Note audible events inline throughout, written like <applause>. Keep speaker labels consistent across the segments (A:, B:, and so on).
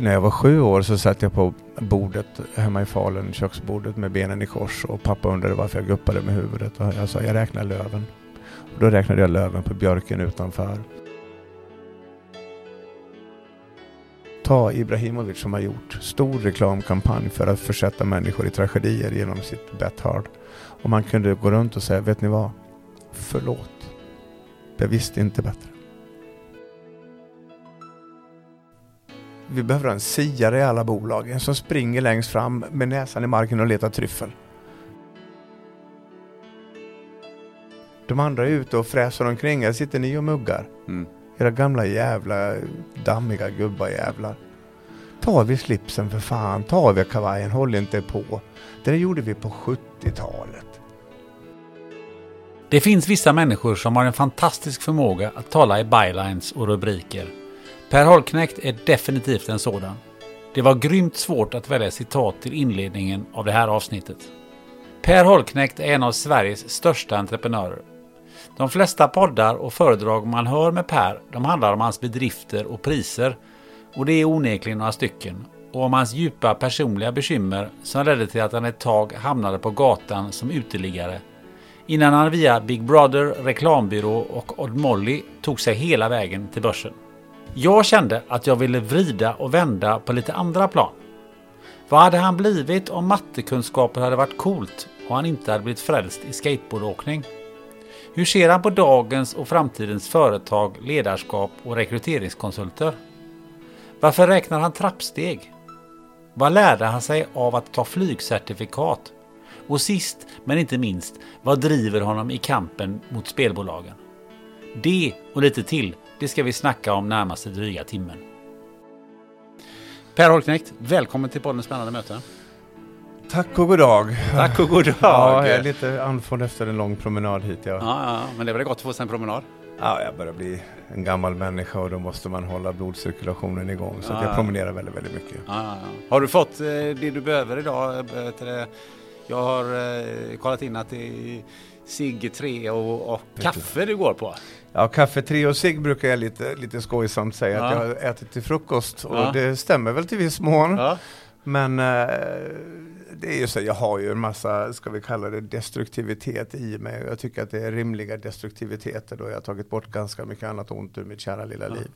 A: När jag var sju år så satt jag på bordet hemma i Falun, köksbordet med benen i kors och pappa undrade varför jag guppade med huvudet och jag sa jag räknar löven. Och då räknade jag löven på björken utanför. Ta Ibrahimovic som har gjort stor reklamkampanj för att försätta människor i tragedier genom sitt Bethard. Och man kunde gå runt och säga, vet ni vad? Förlåt. Jag visste inte bättre. Vi behöver en siare i alla bolag, en som springer längst fram med näsan i marken och letar tryffel. De andra är ute och fräser omkring, här sitter ni och muggar.
B: Mm.
A: Era gamla jävla dammiga gubbajävlar. Ta av er slipsen för fan, ta av er kavajen, håll inte på. Det där gjorde vi på 70-talet.
B: Det finns vissa människor som har en fantastisk förmåga att tala i bylines och rubriker. Per Holknekt är definitivt en sådan. Det var grymt svårt att välja citat till inledningen av det här avsnittet. Per Holknekt är en av Sveriges största entreprenörer. De flesta poddar och föredrag man hör med Per, de handlar om hans bedrifter och priser. Och det är onekligen några stycken. Och om hans djupa personliga bekymmer som ledde till att han ett tag hamnade på gatan som uteliggare. Innan han via Big Brother, reklambyrå och Odd Molly tog sig hela vägen till börsen. Jag kände att jag ville vrida och vända på lite andra plan. Vad hade han blivit om mattekunskaper hade varit coolt och han inte hade blivit frälst i skateboardåkning? Hur ser han på dagens och framtidens företag, ledarskap och rekryteringskonsulter? Varför räknar han trappsteg? Vad lärde han sig av att ta flygcertifikat? Och sist men inte minst, vad driver honom i kampen mot spelbolagen? Det och lite till, det ska vi snacka om närmaste dryga timmen. Per Holknekt, välkommen till podden Spännande möten.
A: Tack och god dag.
B: Tack och god <laughs> dag.
A: Ja, jag är lite andfådd efter en lång promenad hit. Ja.
B: Ja, ja, men det var gott att få sig en promenad.
A: Ja, jag börjar bli en gammal människa och då måste man hålla blodcirkulationen igång. Så
B: Ja.
A: jag promenerar väldigt, väldigt mycket.
B: Ja. Har du fått eh, det du behöver idag? Eh? Jag har eh, kollat in att det är cigg 3 och, och kaffe du går på.
A: Ja, kaffe, tre och cigg brukar jag lite, lite skojsamt säga att
B: Ja.
A: jag har ätit till frukost. Och
B: Ja.
A: det stämmer väl till viss mån.
B: Ja.
A: Men eh, det är ju så, jag har ju en massa, ska vi kalla det destruktivitet i mig. Jag tycker att det är rimliga destruktiviteter då jag har tagit bort ganska mycket annat ont ur mitt kära lilla liv.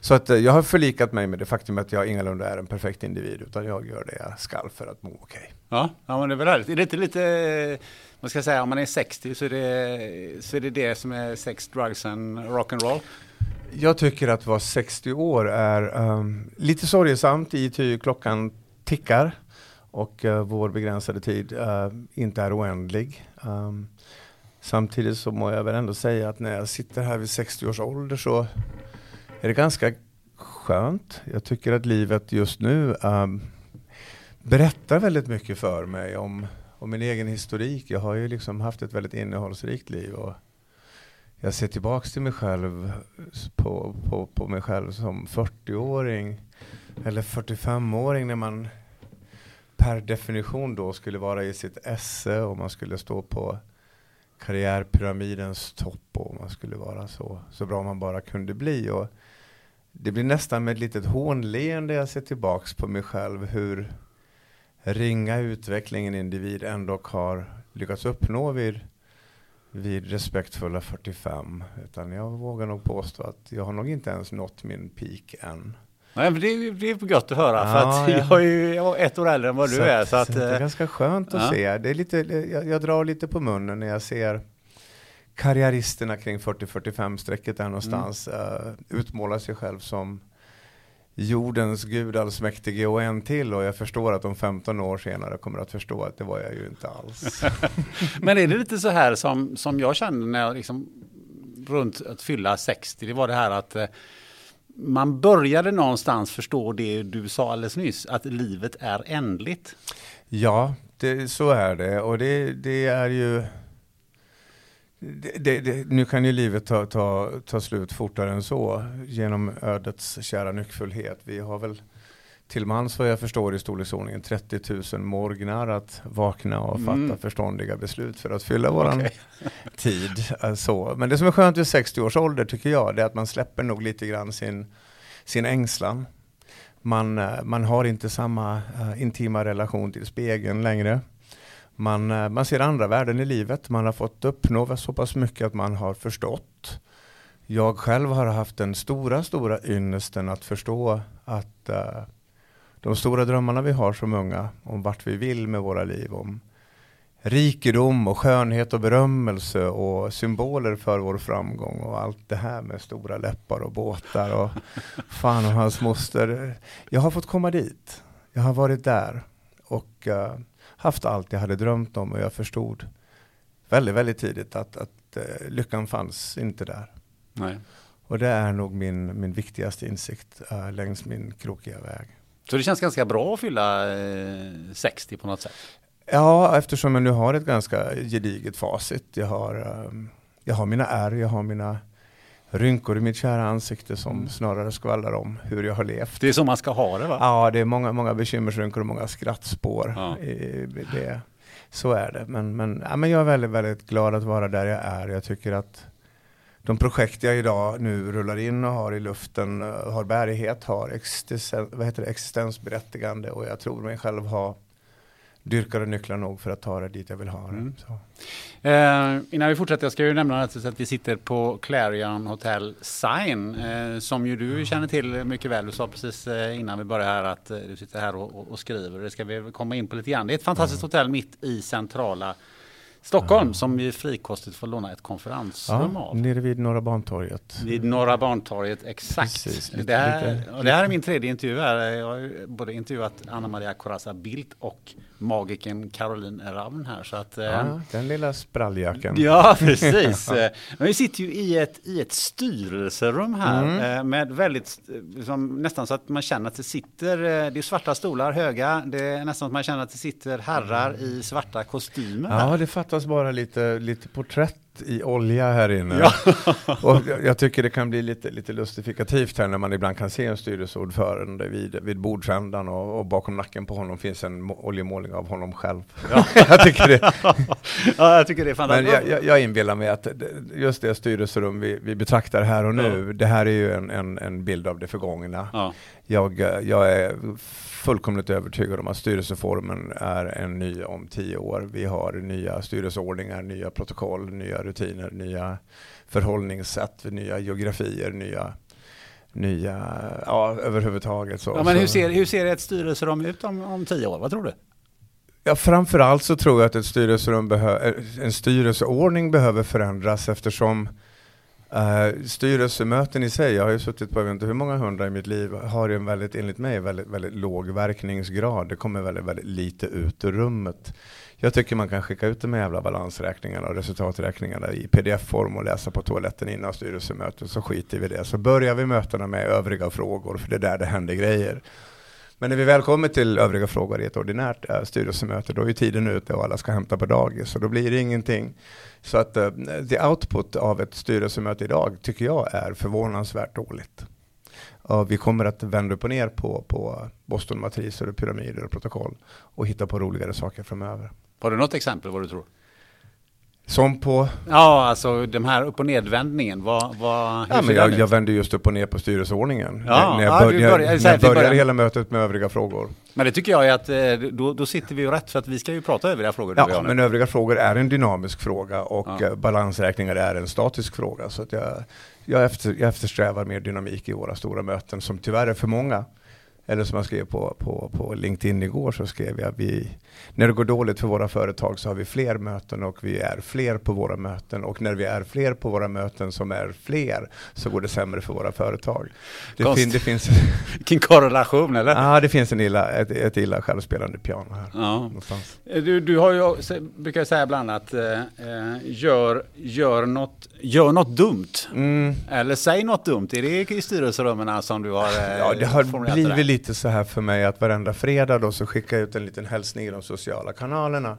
A: Så att eh, jag har förlikat mig med det faktum att jag ingalunda är en perfekt individ utan jag gör det jag skall för att må okej.
B: Ja, ja men det är väl härligt. Är det inte lite, man ska säga, om man är 60 så är det så är det, det som är sex, drugs and rock'n'roll?
A: Jag tycker att vara 60 år är um, lite sorgesamt i ty klockan tickar och uh, vår begränsade tid uh, inte är oändlig. Um, samtidigt så må jag väl ändå säga att när jag sitter här vid 60 års ålder så är det ganska skönt. Jag tycker att livet just nu um, berättar väldigt mycket för mig om, och min egen historik. Jag har ju liksom haft ett väldigt innehållsrikt liv och jag ser tillbaks till mig själv på, på, på mig själv som 40-åring eller 45-åring när man per definition då skulle vara i sitt esse och man skulle stå på karriärpyramidens topp och man skulle vara så, så bra man bara kunde bli. Och det blir nästan med ett litet hånleende jag ser tillbaks på mig själv hur ringa utveckling en individ ändå har lyckats uppnå vid vid respektfulla 45. Utan jag vågar nog påstå att jag har nog inte ens nått min peak än.
B: Nej, men det, är, det är gott att höra
A: Ja,
B: för att <laughs>
A: ja.
B: jag är ju jag är ett år äldre än vad du är. Så att,
A: det är
B: eh,
A: ganska skönt att
B: ja.
A: se. Det är lite, jag, jag drar lite på munnen när jag ser karriäristerna kring 40-45 strecket där någonstans
B: Mm.
A: uh, utmåla sig själv som jordens gud allsmäktige och en till och jag förstår att de 15 år senare kommer att förstå att det var jag ju inte alls. <laughs>
B: Men är det lite så här som, som jag kände när jag liksom runt att fylla 60, det var det här att eh, man började någonstans förstå det du sa alldeles nyss, att livet är ändligt.
A: Ja, det, så är det och det, det är ju det, det, nu kan ju livet ta, ta, ta slut fortare än så genom ödets kära nyckfullhet. Vi har väl till mans vad jag förstår i storleksordningen 30 000 morgnar att vakna och fatta
B: Mm.
A: förståndiga beslut för att fylla våran
B: Okej. <laughs>
A: tid. eh, Så. Men det som är skönt vid 60 års ålder tycker jag, det är att man släpper nog lite grann sin, sin ängslan. Man, eh, man har inte samma eh, intima relation till spegeln längre. Man, eh, man ser andra värden i livet. Man har fått uppnå så pass mycket att man har förstått. Jag själv har haft den stora, stora ynnesten att förstå att eh, de stora drömmarna vi har som unga om vart vi vill med våra liv, om rikedom och skönhet och berömmelse och symboler för vår framgång och allt det här med stora läppar och båtar och <laughs> fan och hans moster. Jag har fått komma dit. Jag har varit där och eh, haft allt jag hade drömt om och jag förstod väldigt, väldigt tidigt att, att eh, lyckan fanns inte där.
B: Nej.
A: Och det är nog min, min viktigaste insikt eh, längs min krokiga väg.
B: Så det känns ganska bra att fylla eh, 60 på något sätt.
A: Ja, eftersom jag nu har ett ganska gediget facit. Jag har, ehm, jag har mina ärr, jag har mina rynkor i mitt kära ansikte som snarare skvallrar om hur jag har levt.
B: Det är så man ska ha det va?
A: Ja, det är många, många bekymmersrynkor och många skrattspår.
B: Ja.
A: Det. Så är det. Men, men, ja, men jag är väldigt, väldigt glad att vara där jag är. Jag tycker att de projekt jag idag nu rullar in och har i luften eh, har bärighet, har existen, vad heter det, existensberättigande och jag tror mig själv ha dyrkade nycklar nog för att ta det dit jag vill ha det.
B: Mm. Eh, innan vi fortsätter, jag ska ju nämna att, vi sitter på Clarion Hotel Sign, eh, som ju du känner till mycket väl. Du sa precis eh, innan vi började här att eh, du sitter här och, och, och skriver. Det ska vi komma in på lite grann. Det är ett fantastiskt hotell mitt i centrala Stockholm som vi frikostigt får låna ett konferensrum
A: Ja,
B: av.
A: nere vid Norra Bantorget.
B: Vid Norra Bantorget, exakt.
A: Precis, lite-
B: det, här,
A: lite-
B: det här är min tredje intervju här. Jag har ju både intervjuat Anna Maria Corazza Bildt och magikern Caroline Ravn här. Så att, eh,
A: Ja, den lilla spralljacken.
B: Ja, <laughs> precis. Eh, Men vi sitter ju i ett, i ett styrelserum här
A: Mm.
B: eh, med väldigt, eh, som, nästan så att man känner att det sitter, eh, det är svarta stolar höga, det är nästan att man känner att det sitter herrar i svarta kostymer.
A: Ja,
B: här.
A: det fattas bara lite, lite porträtt i olja här inne.
B: Ja. <laughs>
A: och jag- jag tycker det kan bli lite, lite lustifikativt här när man ibland kan se en styrelseordförande vid, vid bordsändan och, och bakom nacken på honom finns en må- oljemålning av honom själv. <laughs> jag tycker det. <laughs>
B: ja, jag tycker det är
A: Men
B: fantastiskt.
A: jag, jag, jag inbillar mig att just det styrelserum vi, vi betraktar här och nu, det här är ju en, en, en bild av det förgångna.
B: Ja.
A: Jag, eh, jag är fullkomligt övertygad om att styrelseformen är en ny om tio år. Vi har nya styrelseordningar, nya protokoll, nya rutiner, nya förhållningssätt, nya geografier, nya, nya ja, överhuvudtaget. Så.
B: Ja, men hur ser, hur ser ett styrelserum ut om, om tio år? Vad tror du?
A: Ja, framförallt så tror jag att ett styrelserum behö- en styrelseordning behöver förändras eftersom uh, styrelsemöten i sig, jag har ju suttit på jag vet inte hur många hundra i mitt liv, har ju en väldigt, enligt mig, väldigt, väldigt låg verkningsgrad. Det kommer väldigt, väldigt lite ut ur rummet. Jag tycker man kan skicka ut de här jävla balansräkningarna och resultaträkningarna i pdf-form och läsa på toaletten innan styrelsemötet så skiter vi i det. Så börjar vi mötena med övriga frågor för det är där det händer grejer. Men när vi väl kommer till övriga frågor i ett ordinärt äh, styrelsemöte, då är ju tiden ute och alla ska hämta på dagis, så då blir det ingenting. Så att äh, the output av ett styrelsemöte idag tycker jag är förvånansvärt dåligt. Uh, vi kommer att vända upp och ner på, på Boston-matriser, och pyramider och protokoll och hitta på roligare saker framöver.
B: Har du något exempel vad du tror?
A: Som på?
B: Ja, alltså de här upp och nedvändningen. Vad, vad,
A: ja, men jag, jag vände just upp och ner på styrelseordningen.
B: Ja,
A: när jag,
B: ja,
A: bör,
B: du
A: när jag,
B: börjar-
A: när jag började hela mötet med övriga frågor.
B: Men det tycker jag är att eh, då, då sitter vi ju rätt för att vi ska ju prata övriga frågor.
A: Ja,
B: nu.
A: men övriga frågor är en dynamisk fråga och
B: Ja.
A: eh, balansräkningar är en statisk fråga. Så att jag, jag, efter, jag eftersträvar mer dynamik i våra stora möten som tyvärr är för många. Eller som jag skrev på, på, på LinkedIn igår så skrev jag vi, när det går dåligt för våra företag så har vi fler möten och vi är fler på våra möten och när vi är fler på våra möten som är fler så går det sämre för våra företag. Det,
B: Konst.
A: fin, det, finns, <laughs>
B: Vilken korrelation eller?
A: ah, det finns en illa, ett, ett illa självspelande piano här.
B: Ja.
A: Någonstans.
B: Du, du har ju, brukar säga ibland att eh, eh, gör, gör, något, gör något dumt.
A: Mm.
B: Eller säg något dumt. Är det i styrelserummen som du har eh,
A: Ja, det har
B: formulerat
A: blivit
B: där?
A: lite så här för mig att varenda fredag då så skickar jag ut en liten hälsning i de sociala kanalerna.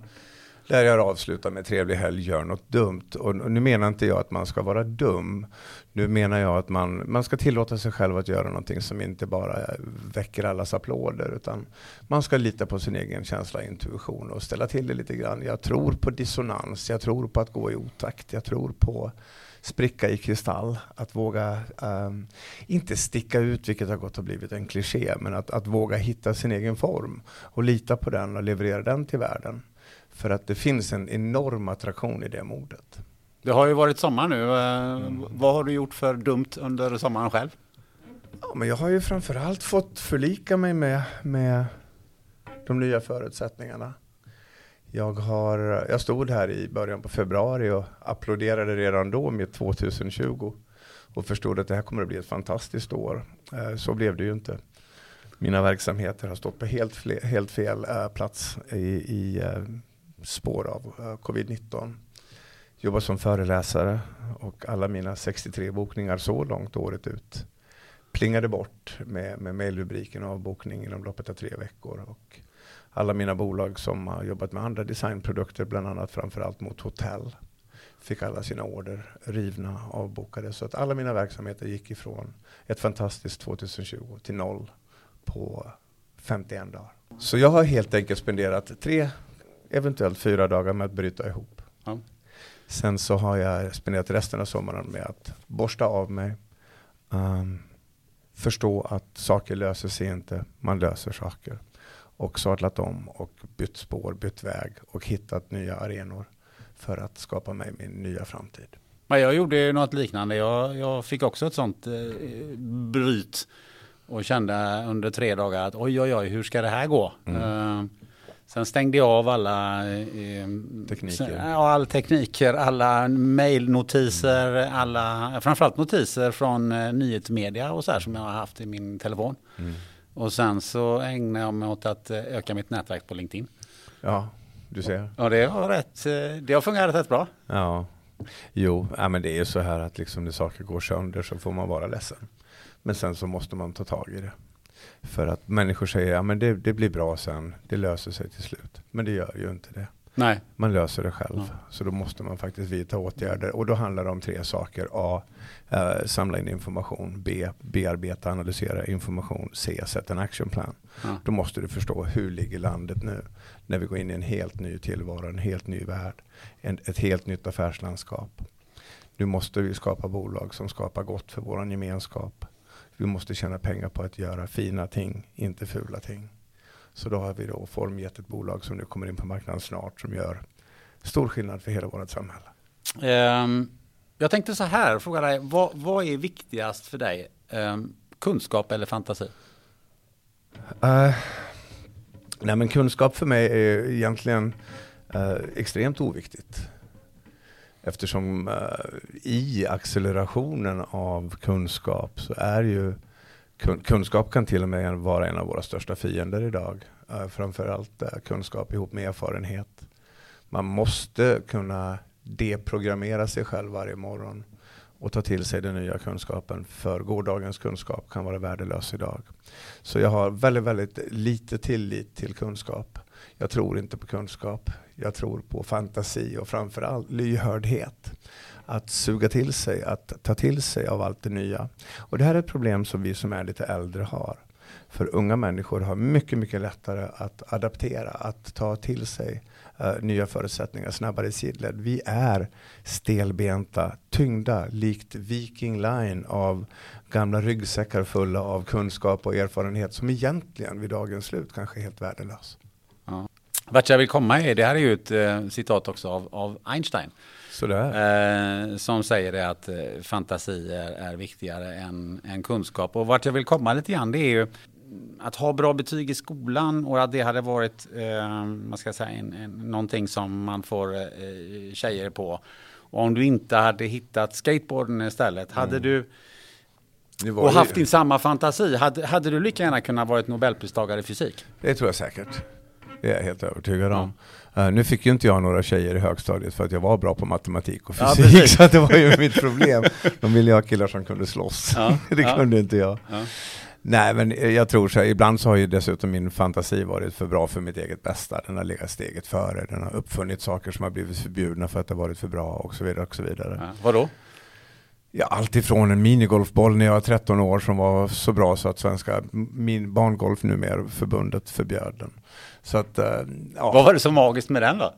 A: Där jag avslutar med trevlig helg, gör något dumt. Och nu menar inte jag att man ska vara dum. Nu menar jag att man, man ska tillåta sig själv att göra någonting som inte bara väcker allas applåder. Utan man ska lita på sin egen känsla och intuition och ställa till det lite grann. Jag tror på dissonans, jag tror på att gå i otakt, jag tror på spricka i kristall, att våga, um, inte sticka ut, vilket har gått och blivit en kliché, men att, att våga hitta sin egen form och lita på den och leverera den till världen. För att det finns en enorm attraktion i det modet.
B: Det har ju varit sommar nu. Eh,
A: Mm.
B: Vad har du gjort för dumt under sommaren själv?
A: Ja, men jag har ju framförallt fått förlika mig med, med de nya förutsättningarna. Jag, har, jag stod här i början på februari och applåderade redan då med 2020 och förstod att det här kommer att bli ett fantastiskt år. Eh, Så blev det ju inte. Mina verksamheter har stått på helt, helt fel eh, plats i, i spår av eh, covid-19. Jobbar som föreläsare och alla mina 63 bokningar så långt året ut plingade bort med, med mejlrubriken avbokning inom loppet av tre veckor. Och alla mina bolag som har jobbat med andra designprodukter, bland annat framförallt mot hotell, fick alla sina order rivna, avbokade. Så att alla mina verksamheter gick ifrån ett fantastiskt 2020 till noll på 51 dagar. Så jag har helt enkelt spenderat tre, eventuellt fyra dagar med att bryta ihop.
B: Ja.
A: Sen så har jag spenderat resten av sommaren med att borsta av mig, ehm, förstå att saker löser sig inte, man löser saker. Och sadlat om och bytt spår, bytt väg och hittat nya arenor för att skapa mig min nya framtid.
B: Men jag gjorde något liknande. Jag, jag fick också ett sånt eh, bryt och kände under tre dagar att oj, oj, oj, hur ska det här gå?
A: Mm.
B: Eh, sen stängde jag av alla eh,
A: Tekniker.
B: all tekniker, alla mejlnotiser, alla, framförallt notiser från eh, nyhetsmedia och så här som jag har haft i min telefon. Och sen så ägnade jag mig åt att eh, öka mitt nätverk på LinkedIn.
A: Ja, du ser.
B: Ja, det har, rätt, eh, det har fungerat rätt bra.
A: Ja, jo, ja, men det är ju så här att liksom när saker går sönder så får man vara ledsen. Men sen så måste man ta tag i det. För att människor säger, ja men det, det blir bra sen, det löser sig till slut. Men det gör ju inte det.
B: Nej.
A: Man löser det själv.
B: Ja.
A: Så då måste man faktiskt vidta åtgärder. Och då handlar det om tre saker. A. Eh, samla in information. B. Bearbeta, analysera information. C. Sätta en action plan.
B: Ja.
A: Då måste du förstå hur ligger landet nu? När vi går in i en helt ny tillvaro, en helt ny värld. En, ett helt nytt affärslandskap. Nu måste vi skapa bolag som skapar gott för vår gemenskap. Vi måste tjäna pengar på att göra fina ting, inte fula ting. Så då har vi då formgett ett bolag som nu kommer in på marknaden snart som gör stor skillnad för hela vårt samhälle.
B: Ehm, jag tänkte så här, fråga dig, vad, vad är viktigast för dig? Ehm, kunskap eller fantasi?
A: Eh, nej men kunskap för mig är egentligen eh, extremt oviktigt. Eftersom eh, i accelerationen av kunskap så är ju kunskap kan till och med vara en av våra största fiender idag. Eh, framförallt eh, kunskap ihop med erfarenhet. Man måste kunna deprogrammera sig själv varje morgon och ta till sig den nya kunskapen för gårdagens kunskap kan vara värdelös idag. Så jag har väldigt, väldigt lite tillit till kunskap. Jag tror inte på kunskap. Jag tror på fantasi och framförallt lyhördhet. Att suga till sig, att ta till sig av allt det nya. Och det här är ett problem som vi som är lite äldre har. För unga människor har mycket, mycket lättare att adaptera, att ta till sig uh, nya förutsättningar snabbare i sidled. Vi är stelbenta, tyngda, likt Viking Line av gamla ryggsäckar fulla av kunskap och erfarenhet som egentligen vid dagens slut kanske är helt värdelös.
B: Ja. Vart jag vill komma är, det här är ju ett eh, citat också av, av Einstein. Eh, som säger det att eh, fantasi är, viktigare än, än, kunskap. Och vart jag vill komma lite grann det är ju att ha bra betyg i skolan och att det hade varit eh, man ska säga, en, en, någonting som man får eh, tjejer på. Och om du inte hade hittat skateboarden istället, hade mm. du och haft din samma fantasi, hade, hade du lika gärna kunnat vara ett nobelpristagare i fysik?
A: Det tror jag säkert. Det är jag helt övertygad om. Uh, nu fick ju inte jag några tjejer i högstadiet för att jag var bra på matematik och fysik, ja, <laughs> så det var ju mitt problem. De ville ha killar som kunde slåss. Ja, <laughs> det ja. kunde inte jag. Nej, men jag tror så här, ibland så har ju dessutom min fantasi varit för bra för mitt eget bästa. Den har legat steget före. Den har uppfunnit saker som har blivit förbjudna för att det har varit för bra och så vidare. Och så vidare.
B: Ja, vadå?
A: Ja, allt ifrån en minigolfboll när jag var 13 år som var så bra så att Svenska min barngolf numera förbundet förbjöd den. Så att, uh,
B: ja. Vad var det så magiskt med den då?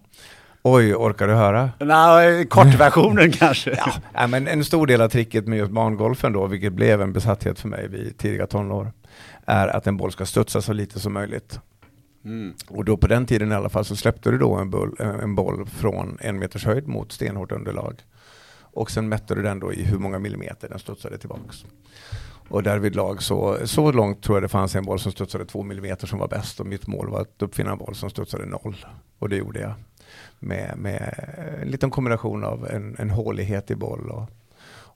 A: Oj, orkar du höra?
B: Nej, kortversionen <laughs> kanske.
A: Ja, men en stor del av tricket med just barngolfen då, vilket blev en besatthet för mig vid tidiga tonår, är att en boll ska studsa så lite som möjligt. Mm. Och då på den tiden i alla fall så släppte du då en, boll, en boll från en meters höjd mot stenhårt underlag. Och sen mätte du den då i hur många millimeter den studsade tillbaks. Och därvid lag så, så långt tror jag det fanns en boll som studsade två millimeter som var bäst och mitt mål var att uppfinna en boll som studsade noll. Och det gjorde jag. Med, med en liten kombination av en, en hålighet i boll och,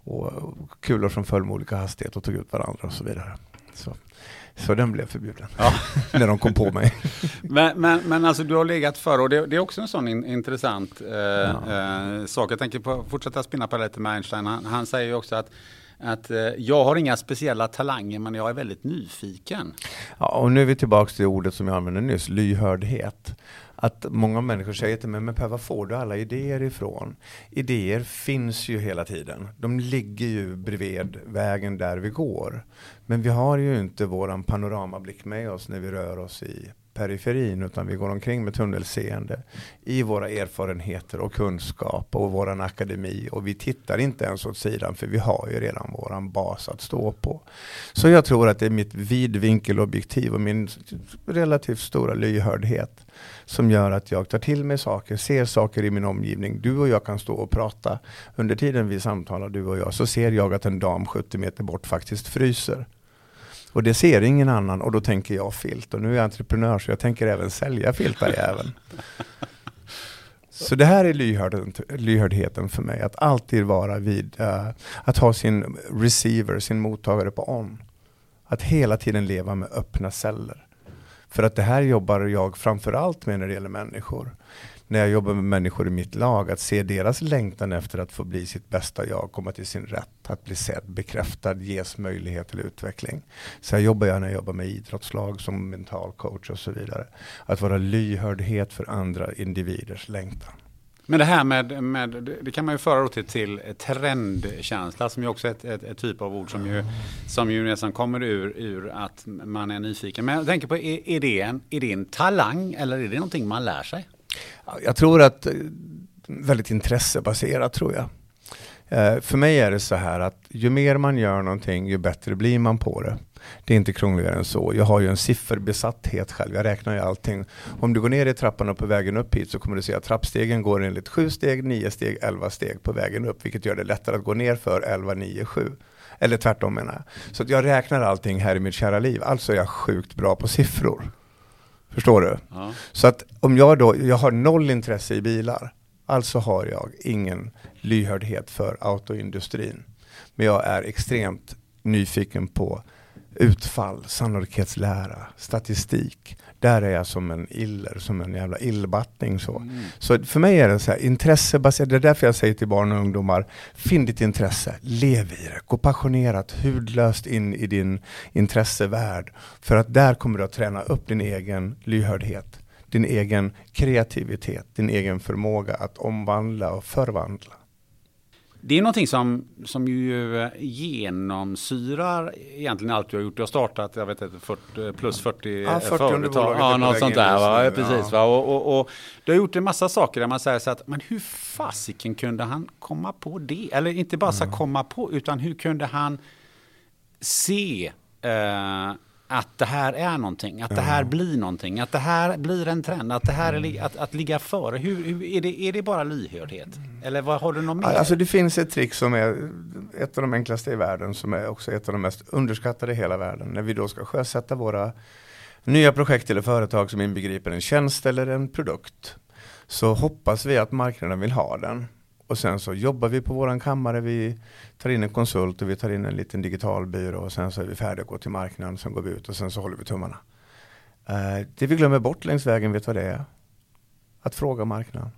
A: och kulor som föll med olika hastighet och tog ut varandra och så vidare. Så, så den blev förbjuden ja. <laughs> när de kom på mig. <laughs>
B: men, men, men alltså du har legat för och det, det är också en sån in, intressant eh, ja. eh, sak. Jag tänker på fortsätta spinna på lite med Einstein. Han, han säger ju också att att eh, jag har inga speciella talanger men jag är väldigt nyfiken.
A: Ja, och nu är vi tillbaka till ordet som jag använde nyss, lyhördhet. Att många människor säger till mig, men Per, var får du alla idéer ifrån? Idéer finns ju hela tiden. De ligger ju bredvid vägen där vi går. Men vi har ju inte våran panoramablick med oss när vi rör oss i periferin utan vi går omkring med tunnelseende i våra erfarenheter och kunskap och våran akademi och vi tittar inte ens åt sidan för vi har ju redan våran bas att stå på. Så jag tror att det är mitt vidvinkelobjektiv och min relativt stora lyhördhet som gör att jag tar till mig saker, ser saker i min omgivning. Du och jag kan stå och prata. Under tiden vi samtalar, du och jag, så ser jag att en dam 70 meter bort faktiskt fryser. Och det ser ingen annan och då tänker jag filt. Och nu är jag entreprenör så jag tänker även sälja filtar även. <laughs> Så det här är lyhördheten för mig, att alltid vara vid, uh, att ha sin receiver, sin mottagare på on. Att hela tiden leva med öppna celler. För att det här jobbar jag framförallt med när det gäller människor när jag jobbar med människor i mitt lag, att se deras längtan efter att få bli sitt bästa jag, komma till sin rätt, att bli sedd, bekräftad, ges möjlighet till utveckling. Så här jobbar jag när jag jobbar med idrottslag som mental coach och så vidare. Att vara lyhördhet för andra individers längtan.
B: Men det här med, med det kan man ju föra till, till trendkänsla som ju också är ett, ett, ett, typ av ord som ju, som ju nästan kommer ur, ur att man är nyfiken. Men jag tänker på, är, är, det en, är det en talang eller är det någonting man lär sig?
A: Jag tror att eh, väldigt intressebaserat tror jag. Eh, för mig är det så här att ju mer man gör någonting, ju bättre blir man på det. Det är inte krångligare än så. Jag har ju en sifferbesatthet själv. Jag räknar ju allting. Om du går ner i trappan och på vägen upp hit så kommer du se att trappstegen går enligt 7 steg, 9 steg, 11 steg på vägen upp. Vilket gör det lättare att gå ner för 11, 9, 7. Eller tvärtom menar jag. Så jag räknar allting här i mitt kära liv. Alltså är jag sjukt bra på siffror. Förstår du? Ja. Så att om jag då, jag har noll intresse i bilar, alltså har jag ingen lyhördhet för autoindustrin. Men jag är extremt nyfiken på utfall, sannolikhetslära, statistik. Där är jag som en iller, som en jävla illbattning. Så. Mm. så för mig är det så här, intressebaserat. Det är därför jag säger till barn och ungdomar, finn ditt intresse, lev i det, gå passionerat, hudlöst in i din intressevärld. För att där kommer du att träna upp din egen lyhördhet, din egen kreativitet, din egen förmåga att omvandla och förvandla.
B: Det är någonting som, som ju eh, genomsyrar egentligen allt du har gjort. Du har startat, jag vet inte, 40, plus 40,
A: Ja, 40
B: företag. Ja, något sånt där. Va? Precis,
A: ja.
B: va? Och, och, och du har gjort en massa saker där man säger så att, men hur fasiken kunde han komma på det? Eller inte bara så
A: Mm.
B: här komma på, utan hur kunde han se eh, att det här är någonting, att det här blir någonting, att det här blir en trend, att det här är att, att ligga före. Hur, hur, är, det, är det bara lyhördhet? Eller vad har du något mer?
A: Alltså det finns ett trick som är ett av de enklaste i världen som är också ett av de mest underskattade i hela världen. När vi då ska sjösätta våra nya projekt eller företag som inbegriper en tjänst eller en produkt så hoppas vi att marknaden vill ha den. Och sen så jobbar vi på våran kammare, vi tar in en konsult och vi tar in en liten digital byrå och sen så är vi färdiga att gå till marknaden, sen går vi ut och sen så håller vi tummarna. Eh, det vi glömmer bort längs vägen, vet vad det är? Att fråga marknaden.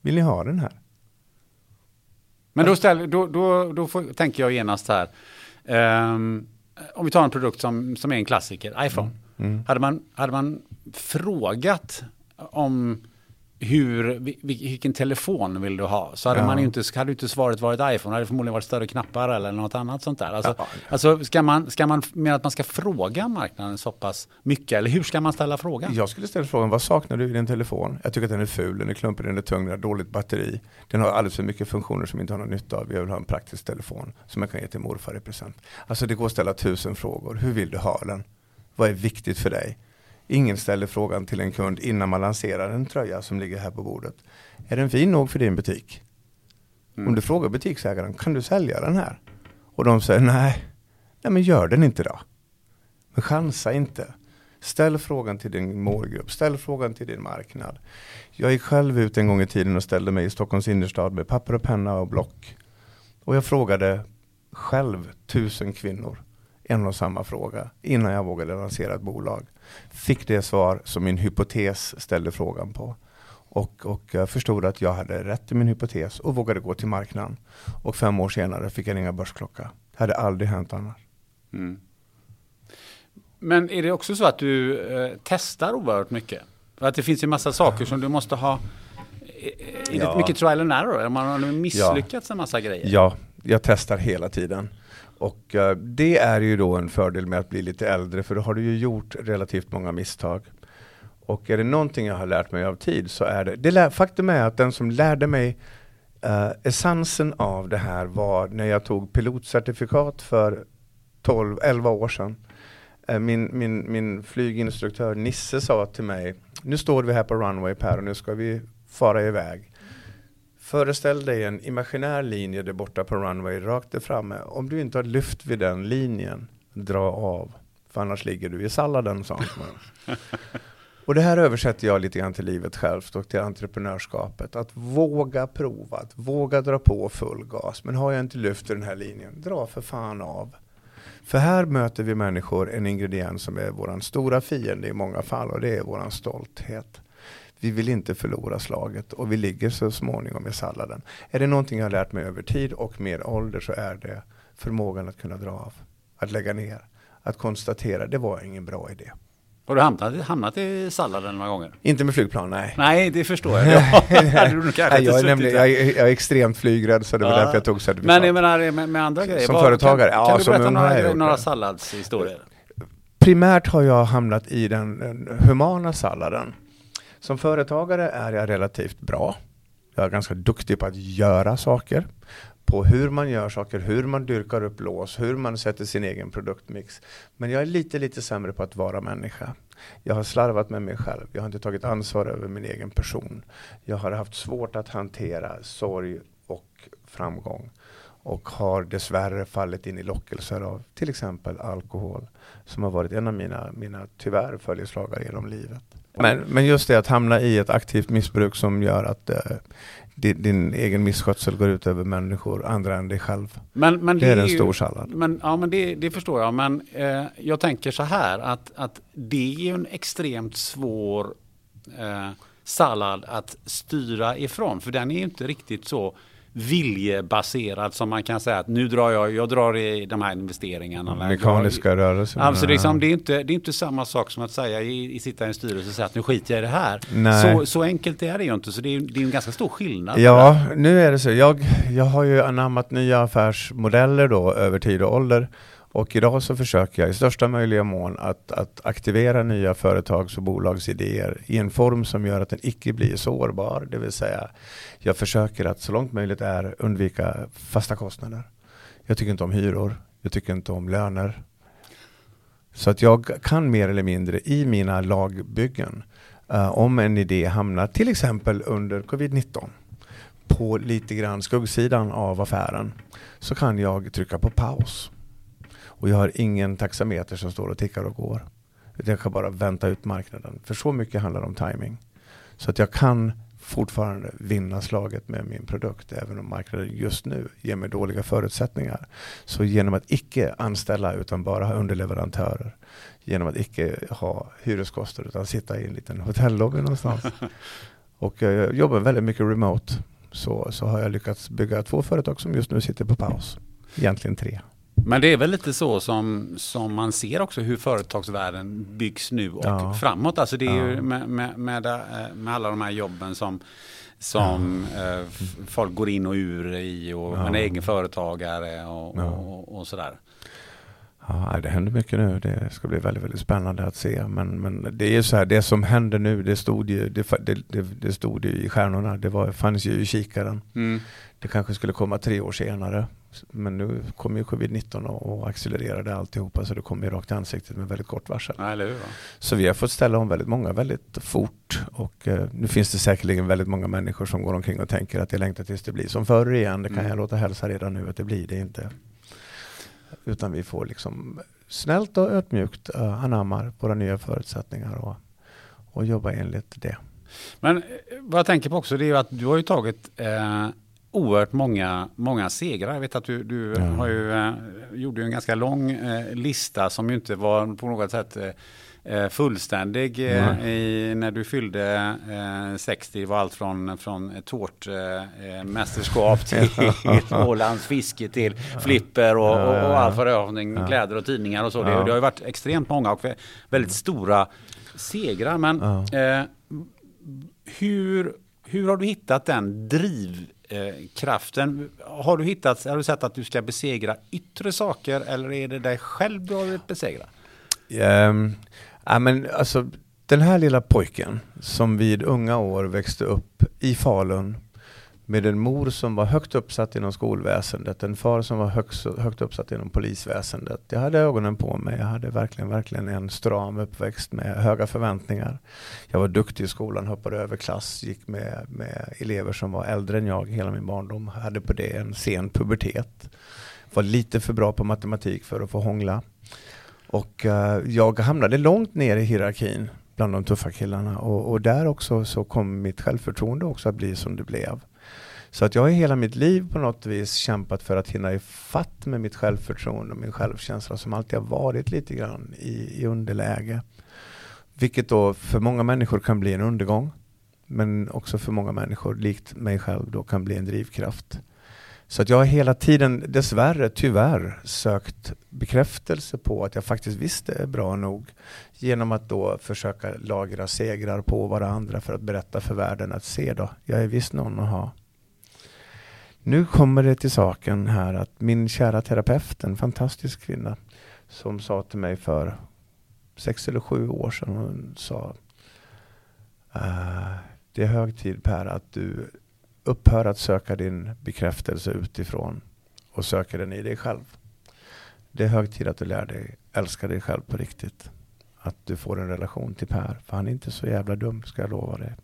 A: Vill ni ha den här?
B: Men då, ställ, då, då, då får, tänker jag genast här. Ehm, om vi tar en produkt som, som är en klassiker, iPhone.
A: Mm.
B: Hade, man, hade man frågat om hur, vi- vilken telefon vill du ha? Så hade
A: Ja.
B: man inte, hade inte svaret varit iPhone, hade det förmodligen varit större knappar eller något annat sånt där. Alltså,
A: Ja.
B: alltså ska man, ska man med att man ska fråga marknaden så pass mycket? Eller hur ska man ställa frågan?
A: Jag skulle ställa frågan, vad saknar du i din telefon? Jag tycker att den är ful, den är klumpig, den är tung, den har dåligt batteri. Den har alldeles för mycket funktioner som inte har någon nytta av. Jag vill ha en praktisk telefon som jag kan ge till morfar i present. Alltså det går att ställa tusen frågor. Hur vill du ha den? Vad är viktigt för dig? Ingen ställer frågan till en kund innan man lanserar en tröja som ligger här på bordet. Är den fin nog för din butik? Om du frågar butiksägaren, kan du sälja den här? Och de säger nej, nej men gör den inte då. Men chansa inte. Ställ frågan till din målgrupp, ställ frågan till din marknad. Jag gick själv ut en gång i tiden och ställde mig i Stockholms innerstad med papper och penna och block. Och jag frågade själv tusen kvinnor en och samma fråga innan jag vågade lansera ett bolag. Fick det svar som min hypotes ställde frågan på. Och, och jag förstod att jag hade rätt i min hypotes och vågade gå till marknaden. Och fem år senare fick jag ringa börsklocka. Det hade aldrig hänt annars.
B: Mm. Men är det också så att du eh, testar oerhört mycket? För att det finns ju massa saker som du måste ha eh, är det
A: Ja.
B: mycket trial and error? Man har misslyckats en massa grejer.
A: Ja, jag testar hela tiden. Och eh, det är ju då en fördel med att bli lite äldre för då har du ju gjort relativt många misstag. Och är det någonting jag har lärt mig av tid så är det, det lär, faktum är att den som lärde mig uh, essensen av det här var när jag tog pilotcertifikat för 12-11 år sedan. Eh, min, min, min flyginstruktör Nisse sa till mig, nu står vi här på runway Per och nu ska vi fara iväg. Föreställ dig en imaginär linje där borta på runway, rakt där framme. Om du inte har lyft vid den linjen, dra av. För annars ligger du i salladen, sa. <laughs> Och det här översätter jag lite grann till livet självt och till entreprenörskapet. Att våga prova, att våga dra på full gas. Men har jag inte lyft i den här linjen, dra för fan av. För här möter vi människor en ingrediens som är våran stora fiende i många fall och det är våran stolthet. Vi vill inte förlora slaget och vi ligger så småningom i salladen. Är det någonting jag har lärt mig över tid och med ålder så är det förmågan att kunna dra av. Att lägga ner. Att konstatera, det var ingen bra idé.
B: Har du hamnat, hamnat i salladen några gånger?
A: Inte med flygplan, nej.
B: Nej, det förstår jag. <laughs> Ja,
A: jag, är nämligen, jag, är, jag är extremt flygrädd så det var
B: Ja.
A: därför jag tog certifikat.
B: Men jag menar med, med andra grejer.
A: Som
B: Vad-
A: företagare?
B: Kan,
A: Ja,
B: kan du berätta några, några salladshistorier?
A: primärt har jag hamnat i den, den humana salladen. Som företagare är jag relativt bra. Jag är ganska duktig på att göra saker. På hur man gör saker, hur man dyrkar upp lås, hur man sätter sin egen produktmix. Men jag är lite, lite sämre på att vara människa. Jag har slarvat med mig själv. Jag har inte tagit ansvar över min egen person. Jag har haft svårt att hantera sorg och framgång. Och har dessvärre fallit in i lockelser av till exempel alkohol. Som har varit en av mina, mina tyvärr följeslagare genom livet. Men, men just det att hamna i ett aktivt missbruk som gör att eh, din, din egen misskötsel går ut över människor, andra än dig själv.
B: Men, men
A: Det är en
B: ju-
A: stor sallad.
B: Men, ja, men det, det förstår jag. Men eh, jag tänker så här att, att det är ju en extremt svår eh, sallad att styra ifrån. För den är ju inte riktigt så viljebaserad som man kan säga att nu drar jag, jag drar i de här investeringarna.
A: Mekaniska rörelser.
B: Alltså liksom, det, är inte, det är inte samma sak som att säga i, i sitta i en styrelse och säga att nu skiter jag i det här. Så, så enkelt är det ju inte, så det är, det är en ganska stor skillnad.
A: Ja, nu är det så. Jag, jag har ju anammat nya affärsmodeller då över tid och ålder. Och idag så försöker jag i största möjliga mån att, att aktivera nya företags och bolagsidéer i en form som gör att den icke blir sårbar. Det vill säga, jag försöker att så långt möjligt är undvika fasta kostnader. Jag tycker inte om hyror. Jag tycker inte om löner. Så att jag kan mer eller mindre i mina lagbyggen uh, om en idé hamnar till exempel under covid-19 på lite grann skuggsidan av affären så kan jag trycka på paus och jag har ingen taxameter som står och tickar och går. Jag kan bara vänta ut marknaden. För så mycket handlar om timing. Så att jag kan fortfarande vinna slaget med min produkt även om marknaden just nu ger mig dåliga förutsättningar. Så genom att icke anställa utan bara ha underleverantörer, genom att icke ha hyreskostnader utan sitta i en liten hotellobby någonstans <laughs> och jag jobbar väldigt mycket remote så, så har jag lyckats bygga två företag som just nu sitter på paus. Egentligen tre.
B: Men det är väl lite så som, som man ser också hur företagsvärlden byggs nu och ja. framåt. Alltså det är ja. ju med, med, med, eh, med, alla de här jobben som, som ja. eh, folk går in och ur i och man är egen företagare och, och, och sådär.
A: Ja, det händer mycket nu. Det ska bli väldigt, väldigt spännande att se. Men, men det är ju så här, det som händer nu, det stod ju, det, det, det stod ju i stjärnorna. Det var, fanns ju i kikaren. Mm. Det kanske skulle komma tre år senare. Men nu kommer ju covid-19 och accelererade alltihopa så det kommer ju rakt i ansiktet med väldigt kort varsel.
B: Ja,
A: så vi har fått ställa om väldigt många väldigt fort och eh, nu finns det säkerligen väldigt många människor som går omkring och tänker att jag längtar tills det blir som förr igen. Det kan mm. jag låta hälsa redan nu att det blir det inte. Utan vi får liksom snällt och ödmjukt uh, anammar våra nya förutsättningar och, och jobba enligt det.
B: Men eh, vad jag tänker på också det är ju att du har ju tagit eh, oerhört många, många segrar. Jag vet att du, du ja. har ju, eh, gjorde en ganska lång eh, lista som ju inte var på något sätt eh, eh fullständig mm. i, när du fyllde 60. Det var allt från, från tårtmästerskap <laughs> till Ålands fiske till flipper och, och, och allt vad det är, kläder och tidningar och så. Det, det, har ju varit extremt många och väldigt stora segrar. Men hur, hur har du hittat den driv Eh, kraften. Har du hittat, har du sett att du ska besegra yttre saker eller är det dig själv du har besegra?
A: Um, ja, men alltså, den här lilla pojken som vid unga år växte upp i Falun med en mor som var högt uppsatt inom skolväsendet, en far som var högt, högt uppsatt inom polisväsendet. Jag hade ögonen på mig, jag hade verkligen, verkligen en stram uppväxt med höga förväntningar. Jag var duktig i skolan, hoppade över klass, gick med, med elever som var äldre än jag hela min barndom, hade på det en sen pubertet. Var lite för bra på matematik för att få hångla. Och uh, jag hamnade långt ner i hierarkin bland de tuffa killarna och, och där också så kom mitt självförtroende också att bli som det blev. Så att jag har hela mitt liv på något vis kämpat för att hinna ifatt med mitt självförtroende och min självkänsla som alltid har varit lite grann i, i underläge. Vilket då för många människor kan bli en undergång. Men också för många människor, likt mig själv, då kan bli en drivkraft. Så att jag har hela tiden, dessvärre, tyvärr, sökt bekräftelse på att jag faktiskt visste är bra nog. Genom att då försöka lagra segrar på varandra för att berätta för världen att se då, jag är visst någon att ha. Nu kommer det till saken här att min kära terapeut, en fantastisk kvinna, som sa till mig för sex eller sju år sedan, hon sa uh, det är hög tid Per att du upphör att söka din bekräftelse utifrån och söker den i dig själv. Det är hög tid att du lär dig älska dig själv på riktigt. Att du får en relation till Per, för han är inte så jävla dum ska jag lova dig.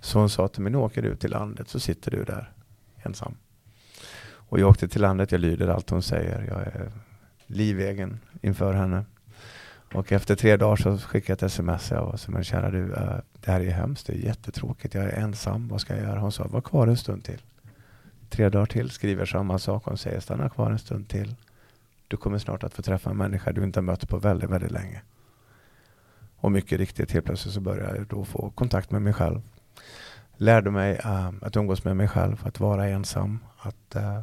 A: Så hon sa till mig, nu åker du till landet så sitter du där ensam. Och jag åkte till landet, jag lyder allt hon säger. Jag är livegen inför henne. Och efter tre dagar så skickade jag ett sms. Jag var som en kära du, äh, det här är hemskt, det är jättetråkigt, jag är ensam, vad ska jag göra? Hon sa, var kvar en stund till. Tre dagar till, skriver samma sak. Hon säger, stanna kvar en stund till. Du kommer snart att få träffa en människa du inte har mött på väldigt, väldigt länge. Och mycket riktigt, helt plötsligt så började jag då få kontakt med mig själv. lärde mig uh, att umgås med mig själv, att vara ensam, att, uh,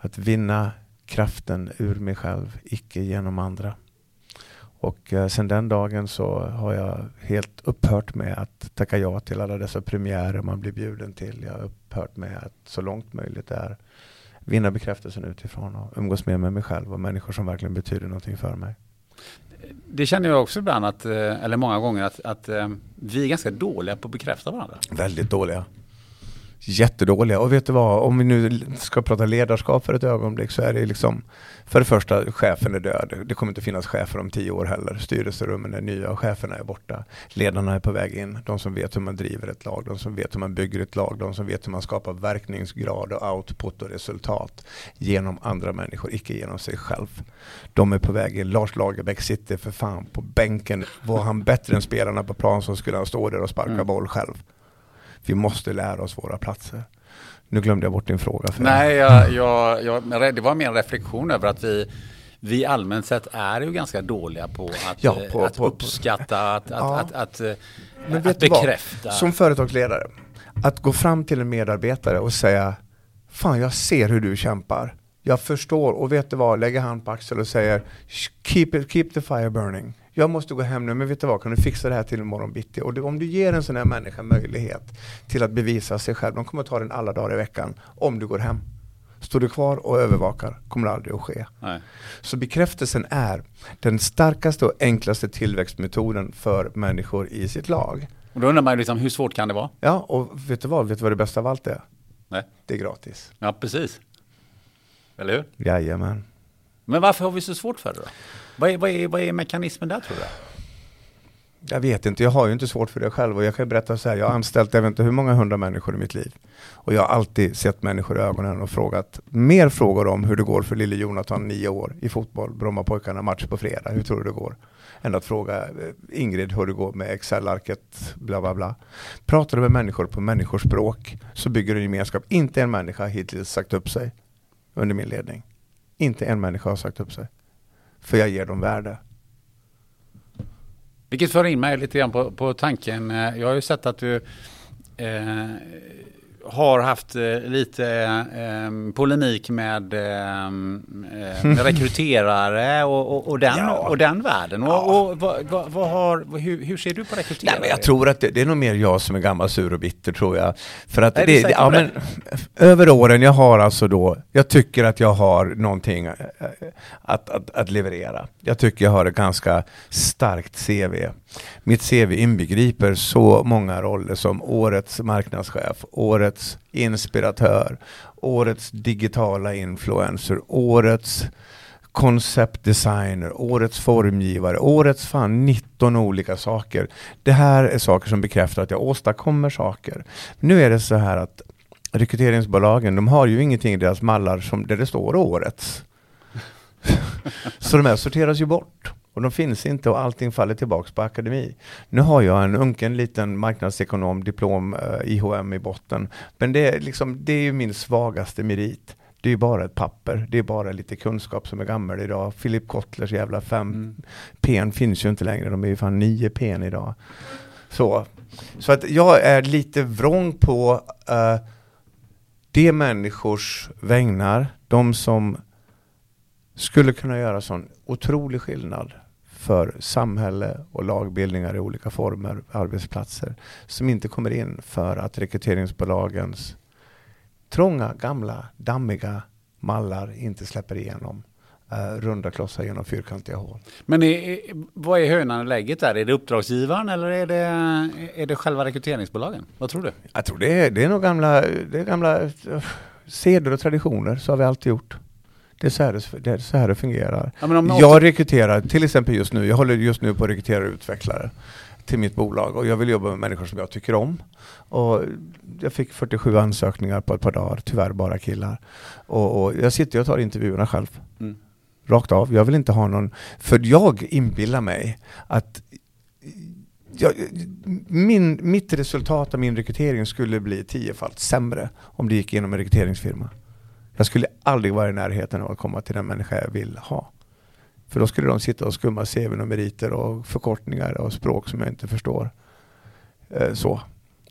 A: att vinna kraften ur mig själv, icke genom andra. Och uh, sen den dagen så har jag helt upphört med att tacka ja till alla dessa premiärer man blir bjuden till. Jag har upphört med att så långt möjligt är vinna bekräftelsen utifrån och umgås mer med mig själv och människor som verkligen betyder någonting för mig.
B: Det känner jag också ibland, att, eh, eller många gånger, att, att eh, vi är ganska dåliga på att bekräfta varandra.
A: Väldigt dåliga jättedåliga. Och vet du vad, om vi nu ska prata ledarskap för ett ögonblick så är det liksom för det första, chefen är död. Det kommer inte finnas chefer om tio år heller. Styrelserummen är nya och cheferna är borta. Ledarna är på väg in. De som vet hur man driver ett lag, de som vet hur man bygger ett lag, de som vet hur man skapar verkningsgrad och output och resultat genom andra människor, icke genom sig själv. De är på väg in. Lars Lagerbäck sitter för fan på bänken. Var han bättre än spelarna på plan så skulle han stå där och sparka mm. boll själv. Vi måste lära oss våra platser. Nu glömde jag bort din fråga.
B: För Nej, jag, jag, jag, det var mer en reflektion över att vi vi allmänt sett är ju ganska dåliga på att, ja, på, att på, uppskatta, att, ja. att, att, att, Men att bekräfta.
A: Vad? Som företagsledare, att gå fram till en medarbetare och säga Fan, jag ser hur du kämpar. Jag förstår och vet du vad, lägger hand på axeln och säger keep, it, keep the fire burning jag måste gå hem nu, men vet du vad, kan du fixa det här till imorgon bitti? Och det, om du ger en sån här människa möjlighet till att bevisa sig själv, de kommer ta den alla dagar i veckan, om du går hem. Står du kvar och övervakar kommer det aldrig att ske. Nej. Så bekräftelsen är den starkaste och enklaste tillväxtmetoden för människor i sitt lag.
B: Och då undrar man liksom, hur svårt kan det vara?
A: Ja, och vet du vad, vet du vad det bästa av allt är? Nej. Det är gratis.
B: Ja, precis. Eller hur?
A: Jajamän.
B: Men varför har vi så svårt för det då? Vad är, vad, är, vad är mekanismen där tror du?
A: Jag vet inte, jag har ju inte svårt för det själv och jag kan berätta så här, jag har anställt jag vet inte hur många hundra människor i mitt liv. Och jag har alltid sett människor i ögonen och frågat mer frågor om hur det går för lille Jonathan, nio år, i fotboll, Brommapojkarna, match på fredag, hur tror du det går? Än att fråga eh, Ingrid hur det går med Excel-arket, bla bla bla. Pratar du med människor på människors språk så bygger du gemenskap. Inte en människa har hittills sagt upp sig under min ledning. Inte en människa har sagt upp sig. För jag ger dem värde.
B: Vilket för in mig lite grann på, på tanken. Eh, jag har ju sett att du eh, har haft eh, lite eh, polemik med, eh, <laughs> med rekryterare och, och, och, den, ja. och den världen. Ja. Och, och vad, vad, vad, har, hur, hur, ser du på rekryterare?
A: Nej, men jag tror att det, det, är nog mer jag som är gammal sur och bitter tror jag. För att det, det ja, men, över åren, jag har alltså då, jag tycker att jag har någonting att, att, att leverera. Jag tycker jag har ett ganska starkt CV. Mitt CV inbegriper så många roller som årets marknadschef, årets inspiratör, årets digitala influencer, årets konceptdesigner, årets formgivare, årets fan 19 olika saker. Det här är saker som bekräftar att jag åstadkommer saker. Nu är det så här att rekryteringsbolagen, de har ju ingenting i deras mallar som, där det står årets. <laughs> så de här sorteras ju bort. Och de finns inte och allting faller tillbaks på akademi. Nu har jag en unken liten marknadsekonom diplom eh, IHM i botten. Men det är, liksom, det är ju min svagaste merit. Det är ju bara ett papper. Det är bara lite kunskap som är gammal idag. Philip Kotlers jävla 5 mm. P finns ju inte längre. De är ju fan 9 P idag. Så, så att jag är lite vrång på uh, de människors vägnar. De som skulle kunna göra sån otrolig skillnad för samhälle och lagbildningar i olika former, arbetsplatser, som inte kommer in för att rekryteringsbolagens trånga, gamla, dammiga mallar inte släpper igenom uh, runda klossar genom fyrkantiga hål.
B: Men är, vad är hönan och lägget där? Är det uppdragsgivaren eller är det, är det själva rekryteringsbolagen? Vad tror du?
A: Jag tror det är, det är nog gamla, det är gamla uh, seder och traditioner, så har vi alltid gjort. Det är så här det, det, så här det fungerar. Ja, jag rekryterar, till exempel just nu, jag håller just nu på att rekrytera utvecklare till mitt bolag och jag vill jobba med människor som jag tycker om. Och jag fick 47 ansökningar på ett par dagar, tyvärr bara killar. Och, och jag sitter och tar intervjuerna själv. Mm. Rakt av. Jag vill inte ha någon, för jag inbillar mig att jag, min, mitt resultat av min rekrytering skulle bli tiofalt sämre om det gick igenom en rekryteringsfirma. Jag skulle aldrig vara i närheten av att komma till den människa jag vill ha. För då skulle de sitta och skumma CVn och meriter och förkortningar och språk som jag inte förstår. Eh, så.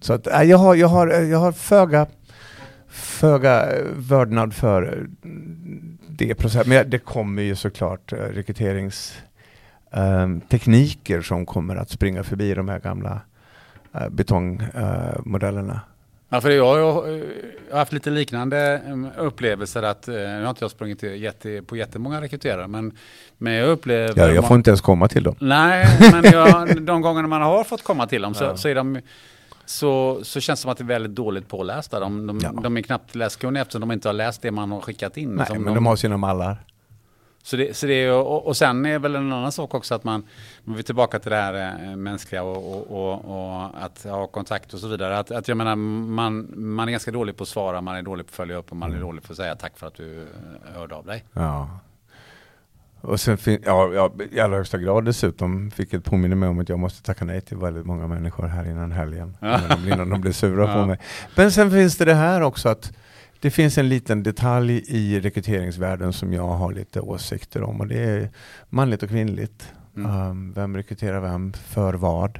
A: Så att, eh, jag, har, jag, har, eh, jag har föga, föga vördnad för det processen. Men det kommer ju såklart rekryteringstekniker ehm, som kommer att springa förbi de här gamla betongmodellerna.
B: Ja, för jag, har haft lite liknande mm, upplevelser att, nu har inte jag sprungit jätte, på jättemånga rekryterare, men, men jag upplever...
A: Ja, jag får inte ens komma till dem.
B: Nej, men jag, <laughs> de gångerna man har fått komma till dem så, ja. så är de så, så känns det som att det är väldigt dåligt pålästa. De, de, ja. de är knappt läskunniga eftersom de inte har läst det man har skickat in.
A: Nej, men de, de har sina mallar.
B: Så det, så det är, och, och sen är väl en annan sak också att man, om vi är tillbaka till det här äh, mänskliga och, och, och, att ha kontakt och så vidare. Att, att jag menar, man, man är ganska dålig på att svara, man är dålig på att följa upp och man är mm. dålig på att säga tack för att du eh, hörde av dig.
A: Ja. Och sen ja, ja, i allra högsta grad dessutom, vilket påminner mig om att jag måste tacka nej till väldigt många människor här innan helgen. innan, de, innan de blir sura <laughs> ja. på mig. Men sen finns det det här också att det finns en liten detalj i rekryteringsvärlden som jag har lite åsikter om och det är manligt och kvinnligt. Mm. Um, vem rekryterar vem för vad?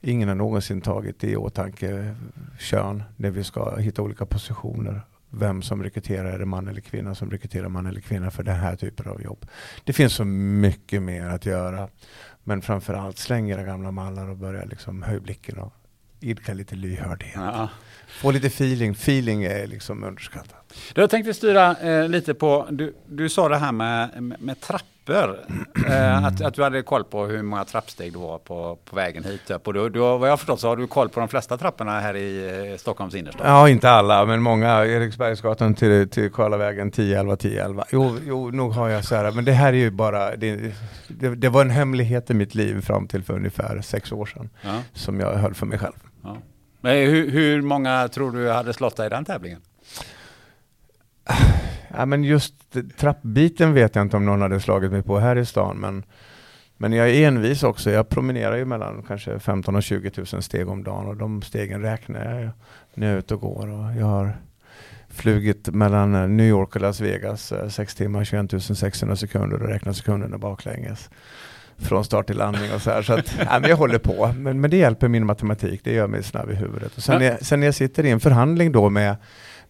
A: Ingen har någonsin tagit det i åtanke kön när vi ska hitta olika positioner. Vem som rekryterar, är det man eller kvinna som rekryterar man eller kvinna för den här typen av jobb. Det finns så mycket mer att göra. Men framförallt släng era gamla mallar och börja liksom höja blicken och idka lite lyhördhet. Ja. Få lite feeling. Feeling är liksom underskattat.
B: Jag tänkte styra eh, lite på, du, du sa det här med, med, med trappor. Eh, att, att du hade koll på hur många trappsteg du var på, på vägen hit upp. Och du, du, vad jag förstått så har du koll på de flesta trapporna här i eh, Stockholms innerstad.
A: Ja, inte alla, men många. Eriksbergsgatan till, till Karlavägen 10, 11, 10, 11. Jo, jo, nog har jag så här. Men det här är ju bara, det, det, det var en hemlighet i mitt liv fram till för ungefär sex år sedan. Ja. Som jag höll för mig själv. Ja.
B: Men hur, hur många tror du hade slått dig i den tävlingen?
A: Ja, men just trappbiten vet jag inte om någon hade slagit mig på här i stan. Men, men jag är envis också. Jag promenerar ju mellan kanske 15 och 20 000 steg om dagen och de stegen räknar jag när jag är ute och går. Och jag har flugit mellan New York och Las Vegas eh, 6 timmar, 21 600 sekunder och räknar sekunderna baklänges från start till landning och så här. Så att, <laughs> ja, men jag håller på, men, men det hjälper min matematik, det gör mig snabb i huvudet. Och sen, när, sen när jag sitter i en förhandling då med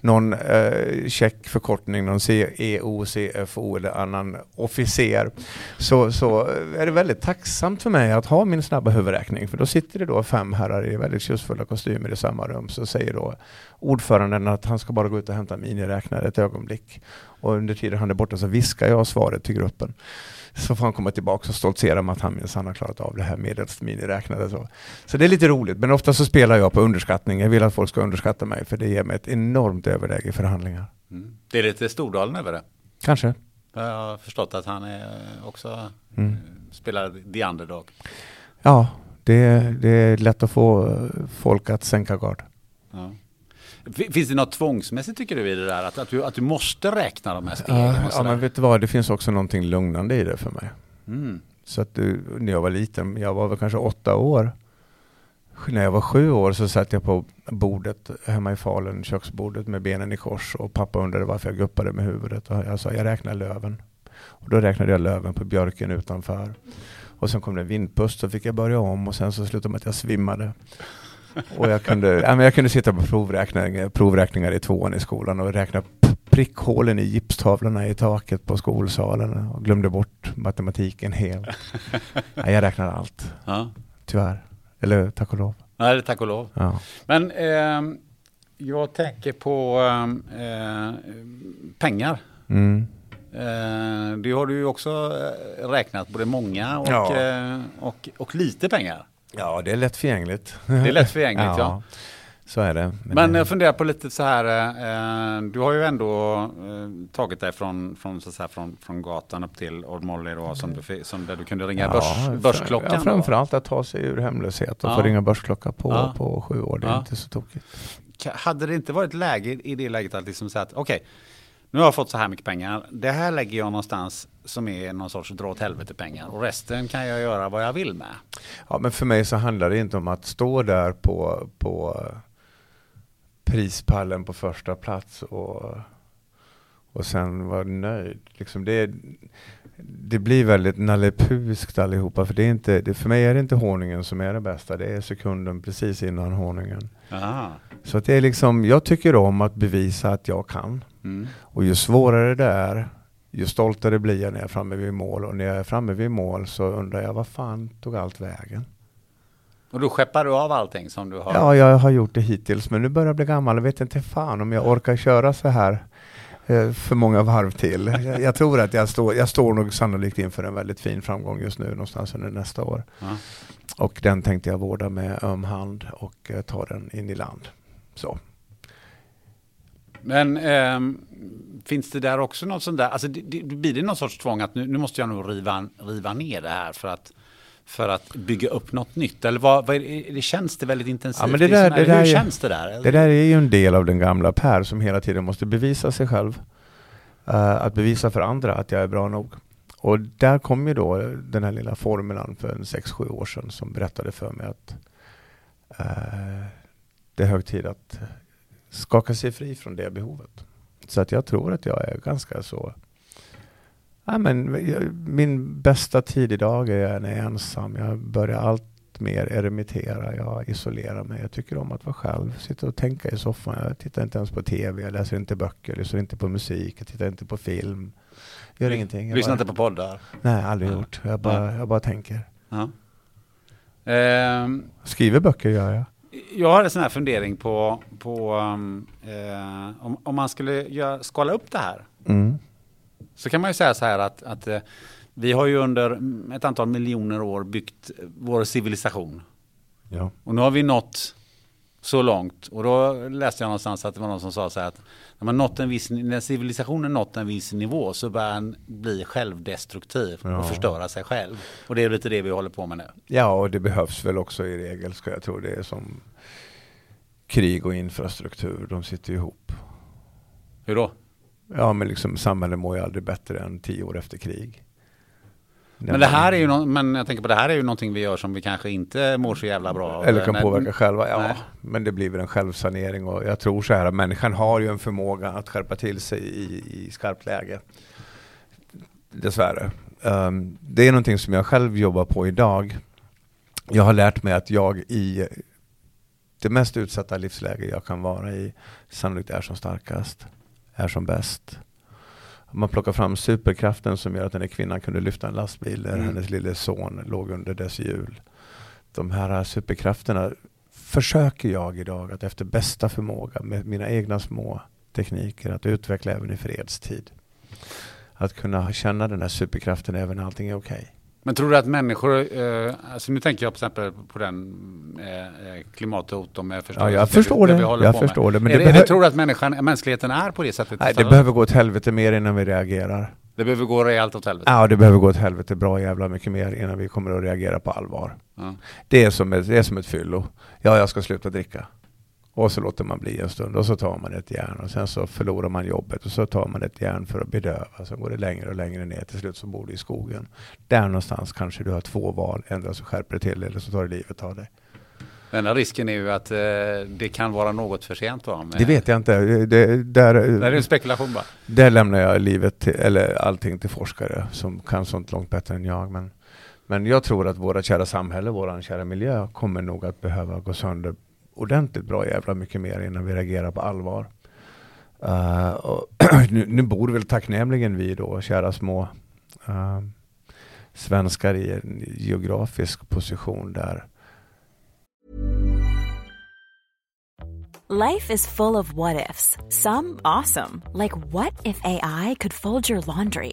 A: någon eh, check förkortning, någon CEO, CFO eller annan officer, så, så är det väldigt tacksamt för mig att ha min snabba huvudräkning, för då sitter det då fem herrar i väldigt tjusfulla kostymer i samma rum, så säger då ordföranden att han ska bara gå ut och hämta miniräknare ett ögonblick. Och under tiden han är borta så viskar jag svaret till gruppen så får han komma tillbaka och stoltsera med att han minsann har klarat av det här medelst miniräknade. Så. så det är lite roligt, men ofta så spelar jag på underskattning. Jag vill att folk ska underskatta mig, för det ger mig ett enormt överläge i förhandlingar.
B: Mm. Det är lite Stordalen över det?
A: Kanske.
B: Jag har förstått att han är också mm. spelar the underdog.
A: Ja, det, det är lätt att få folk att sänka gard.
B: Finns det något tvångsmässigt tycker du i det där? Att, att, du, att du måste räkna de här stegen? Ja,
A: ja men vet du vad, det finns också någonting lugnande i det för mig. Mm. Så att du, när jag var liten, jag var väl kanske åtta år. När jag var sju år så satt jag på bordet hemma i Falun, köksbordet med benen i kors och pappa undrade varför jag guppade med huvudet. Och jag sa, jag räknar löven. Och då räknade jag löven på björken utanför. Och sen kom det en vindpust så fick jag börja om och sen så slutade med att jag svimmade. Och jag kunde, ja, men jag kunde sitta på provräkningar, provräkningar i tvåan i skolan och räkna prickhålen i gipstavlorna i taket på skolsalen och glömde bort matematiken helt. <laughs> Ja, jag räknar allt. Ja. Tyvärr. Eller tack och lov.
B: Nej, tack och lov. Ja. Men eh, jag tänker på eh, pengar. Mm. Eh, det har du ju också eh, räknat, både många och, ja. Eh, och, och lite pengar.
A: Ja, det är lättförgängligt.
B: Det är lättförgängligt, <laughs> ja. ja.
A: Så är det.
B: Men, Men jag funderar på lite så här, eh, du har ju ändå eh, tagit dig från, från, så här, från, från gatan upp till Old Molly då, som, du, som där du kunde ringa ja, börs, börsklockan. Ja,
A: framförallt att ta sig ur hemlöshet och ja. få ringa börsklocka på, ja. på sju år, det är inte så tokigt.
B: Hade det inte varit läge i det läget att liksom säga att okej, okay, nu har jag fått så här mycket pengar. Det här lägger jag någonstans som är någon sorts dra åt helvete pengar och resten kan jag göra vad jag vill med.
A: Ja, men för mig så handlar det inte om att stå där på, på prispallen på första plats och, och sen vara nöjd. Liksom det det blir väldigt nallepuskt allihopa. För, det är inte, det, för mig är det inte honungen som är det bästa. Det är sekunden precis innan honungen.
B: Aha.
A: Så att det är liksom, jag tycker om att bevisa att jag kan.
B: Mm.
A: Och ju svårare det är, ju stoltare blir jag när jag är framme vid mål. Och när jag är framme vid mål så undrar jag, vad fan tog allt vägen?
B: Och då skeppar du av allting som du har?
A: Ja, jag har gjort det hittills, men nu börjar jag bli gammal och vet inte fan om jag orkar köra så här eh, för många varv till. Jag, jag tror att jag står, jag står nog sannolikt inför en väldigt fin framgång just nu, någonstans under nästa år.
B: Ja.
A: Och den tänkte jag vårda med öm hand och eh, ta den in i land. Så.
B: Men ehm, finns det där också något sånt där, alltså det, det, blir det någon sorts tvång att nu, nu måste jag nog riva, riva ner det här för att för att bygga upp något nytt? Eller vad, vad är det, det känns det väldigt intensivt?
A: Ja, men det där-
B: här,
A: det där
B: hur
A: är-
B: känns det där?
A: Det där är ju en del av den gamla Per som hela tiden måste bevisa sig själv. Eh, att bevisa för andra att jag är bra nog. Och där kom ju då den här lilla formulan för en 6-7 år sedan som berättade för mig att eh, det är hög tid att skaka sig fri från det behovet. Så att jag tror att jag är ganska så Ja, men jag- min bästa tid idag är när jag är ensam. Jag börjar allt mer eremittera. Jag isolerar mig. Jag tycker om att vara själv. Sitta och tänka i soffan. Jag tittar inte ens på TV. Jag läser inte böcker. Jag lyssnar inte på musik. Jag tittar inte på film. Gör ingenting. Jag
B: Lyssna
A: bara,
B: inte på poddar?
A: Nej, aldrig
B: Nej.
A: gjort. Jag bara, jag bara tänker.
B: Ja. Ehm,
A: Skriver böcker gör jag.
B: Jag har en sån här fundering på, på um, eh, om, om man skulle göra, skala upp det här.
A: Mm.
B: Så kan man ju säga så här att, att eh, vi har ju under ett antal miljoner år byggt vår civilisation.
A: Ja.
B: Och nu har vi nått så långt. Och då läste jag någonstans att det var någon som sa så här att när, man nått en viss, när civilisationen nått en viss nivå så börjar den bli självdestruktiv
A: Ja.
B: och förstöra sig själv. Och det är lite det vi håller på med nu.
A: ja, och det behövs väl också i regel ska jag tro. Det är som krig och infrastruktur. De sitter ihop.
B: Hur då?
A: Ja, men liksom samhället mår ju aldrig bättre än tio år efter krig.
B: Men det här är ju nå- men jag tänker på det här är ju någonting vi gör som vi kanske inte mår så jävla bra av.
A: Eller kan
B: Men-
A: påverka själva. Ja,
B: Nej.
A: men det blir väl en självsanering och jag tror så här att människan har ju en förmåga att skärpa till sig i, i skarpt läge. Dessvärre. Um, det är någonting som jag själv jobbar på idag. Jag har lärt mig att jag i det mest utsatta livsläge jag kan vara i sannolikt är som starkast, är som bäst. Man plockar fram superkraften som gör att den här kvinnan kunde lyfta en lastbil
B: Mm.
A: hennes lille son låg under dess hjul. De här superkrafterna försöker jag idag att efter bästa förmåga med mina egna små tekniker att utveckla även i fredstid. Att kunna känna den här superkraften även när allting är okej.
B: Men tror du att människor, eh, alltså nu tänker jag till exempel på den eh, eh, klimathot och med
A: Ja, jag förstår det.
B: håller
A: Jag
B: med.
A: förstår det. Men
B: är
A: det
B: det, är det, tror du att människan, mänskligheten är på det sättet?
A: Nej, det
B: istället?
A: behöver gå åt helvete mer innan vi reagerar.
B: det behöver gå rejält åt helvete?
A: Ja, det behöver gå åt helvete bra jävla mycket mer innan vi kommer att reagera på allvar.
B: Ja.
A: Det är som ett, det är som ett fyllo. Ja, jag ska sluta dricka. Och så låter man bli en stund och så tar man ett järn och sen så förlorar man jobbet och så tar man ett järn för att bedöva. Så går det längre och längre ner. Till slut så bor du i skogen. Där någonstans kanske du har två val. Ändå så skärper det till eller så tar det livet av dig.
B: Den risken är ju att eh, det kan vara något för sent? Med,
A: Det vet jag inte. Det, där,
B: Det är en spekulation bara.
A: Där lämnar jag livet till, eller allting till forskare som kan sånt långt bättre än jag. Men, men jag tror att våra kära samhälle, vår kära miljö kommer nog att behöva gå sönder ordentligt bra jävla mycket mer innan vi reagerar på allvar. Uh, och <clears throat> nu, nu bor väl tacknämligen vi då, kära små uh, svenskar i en geografisk position där
C: Life is full of what ifs. Some awesome, like what if AI could fold your laundry?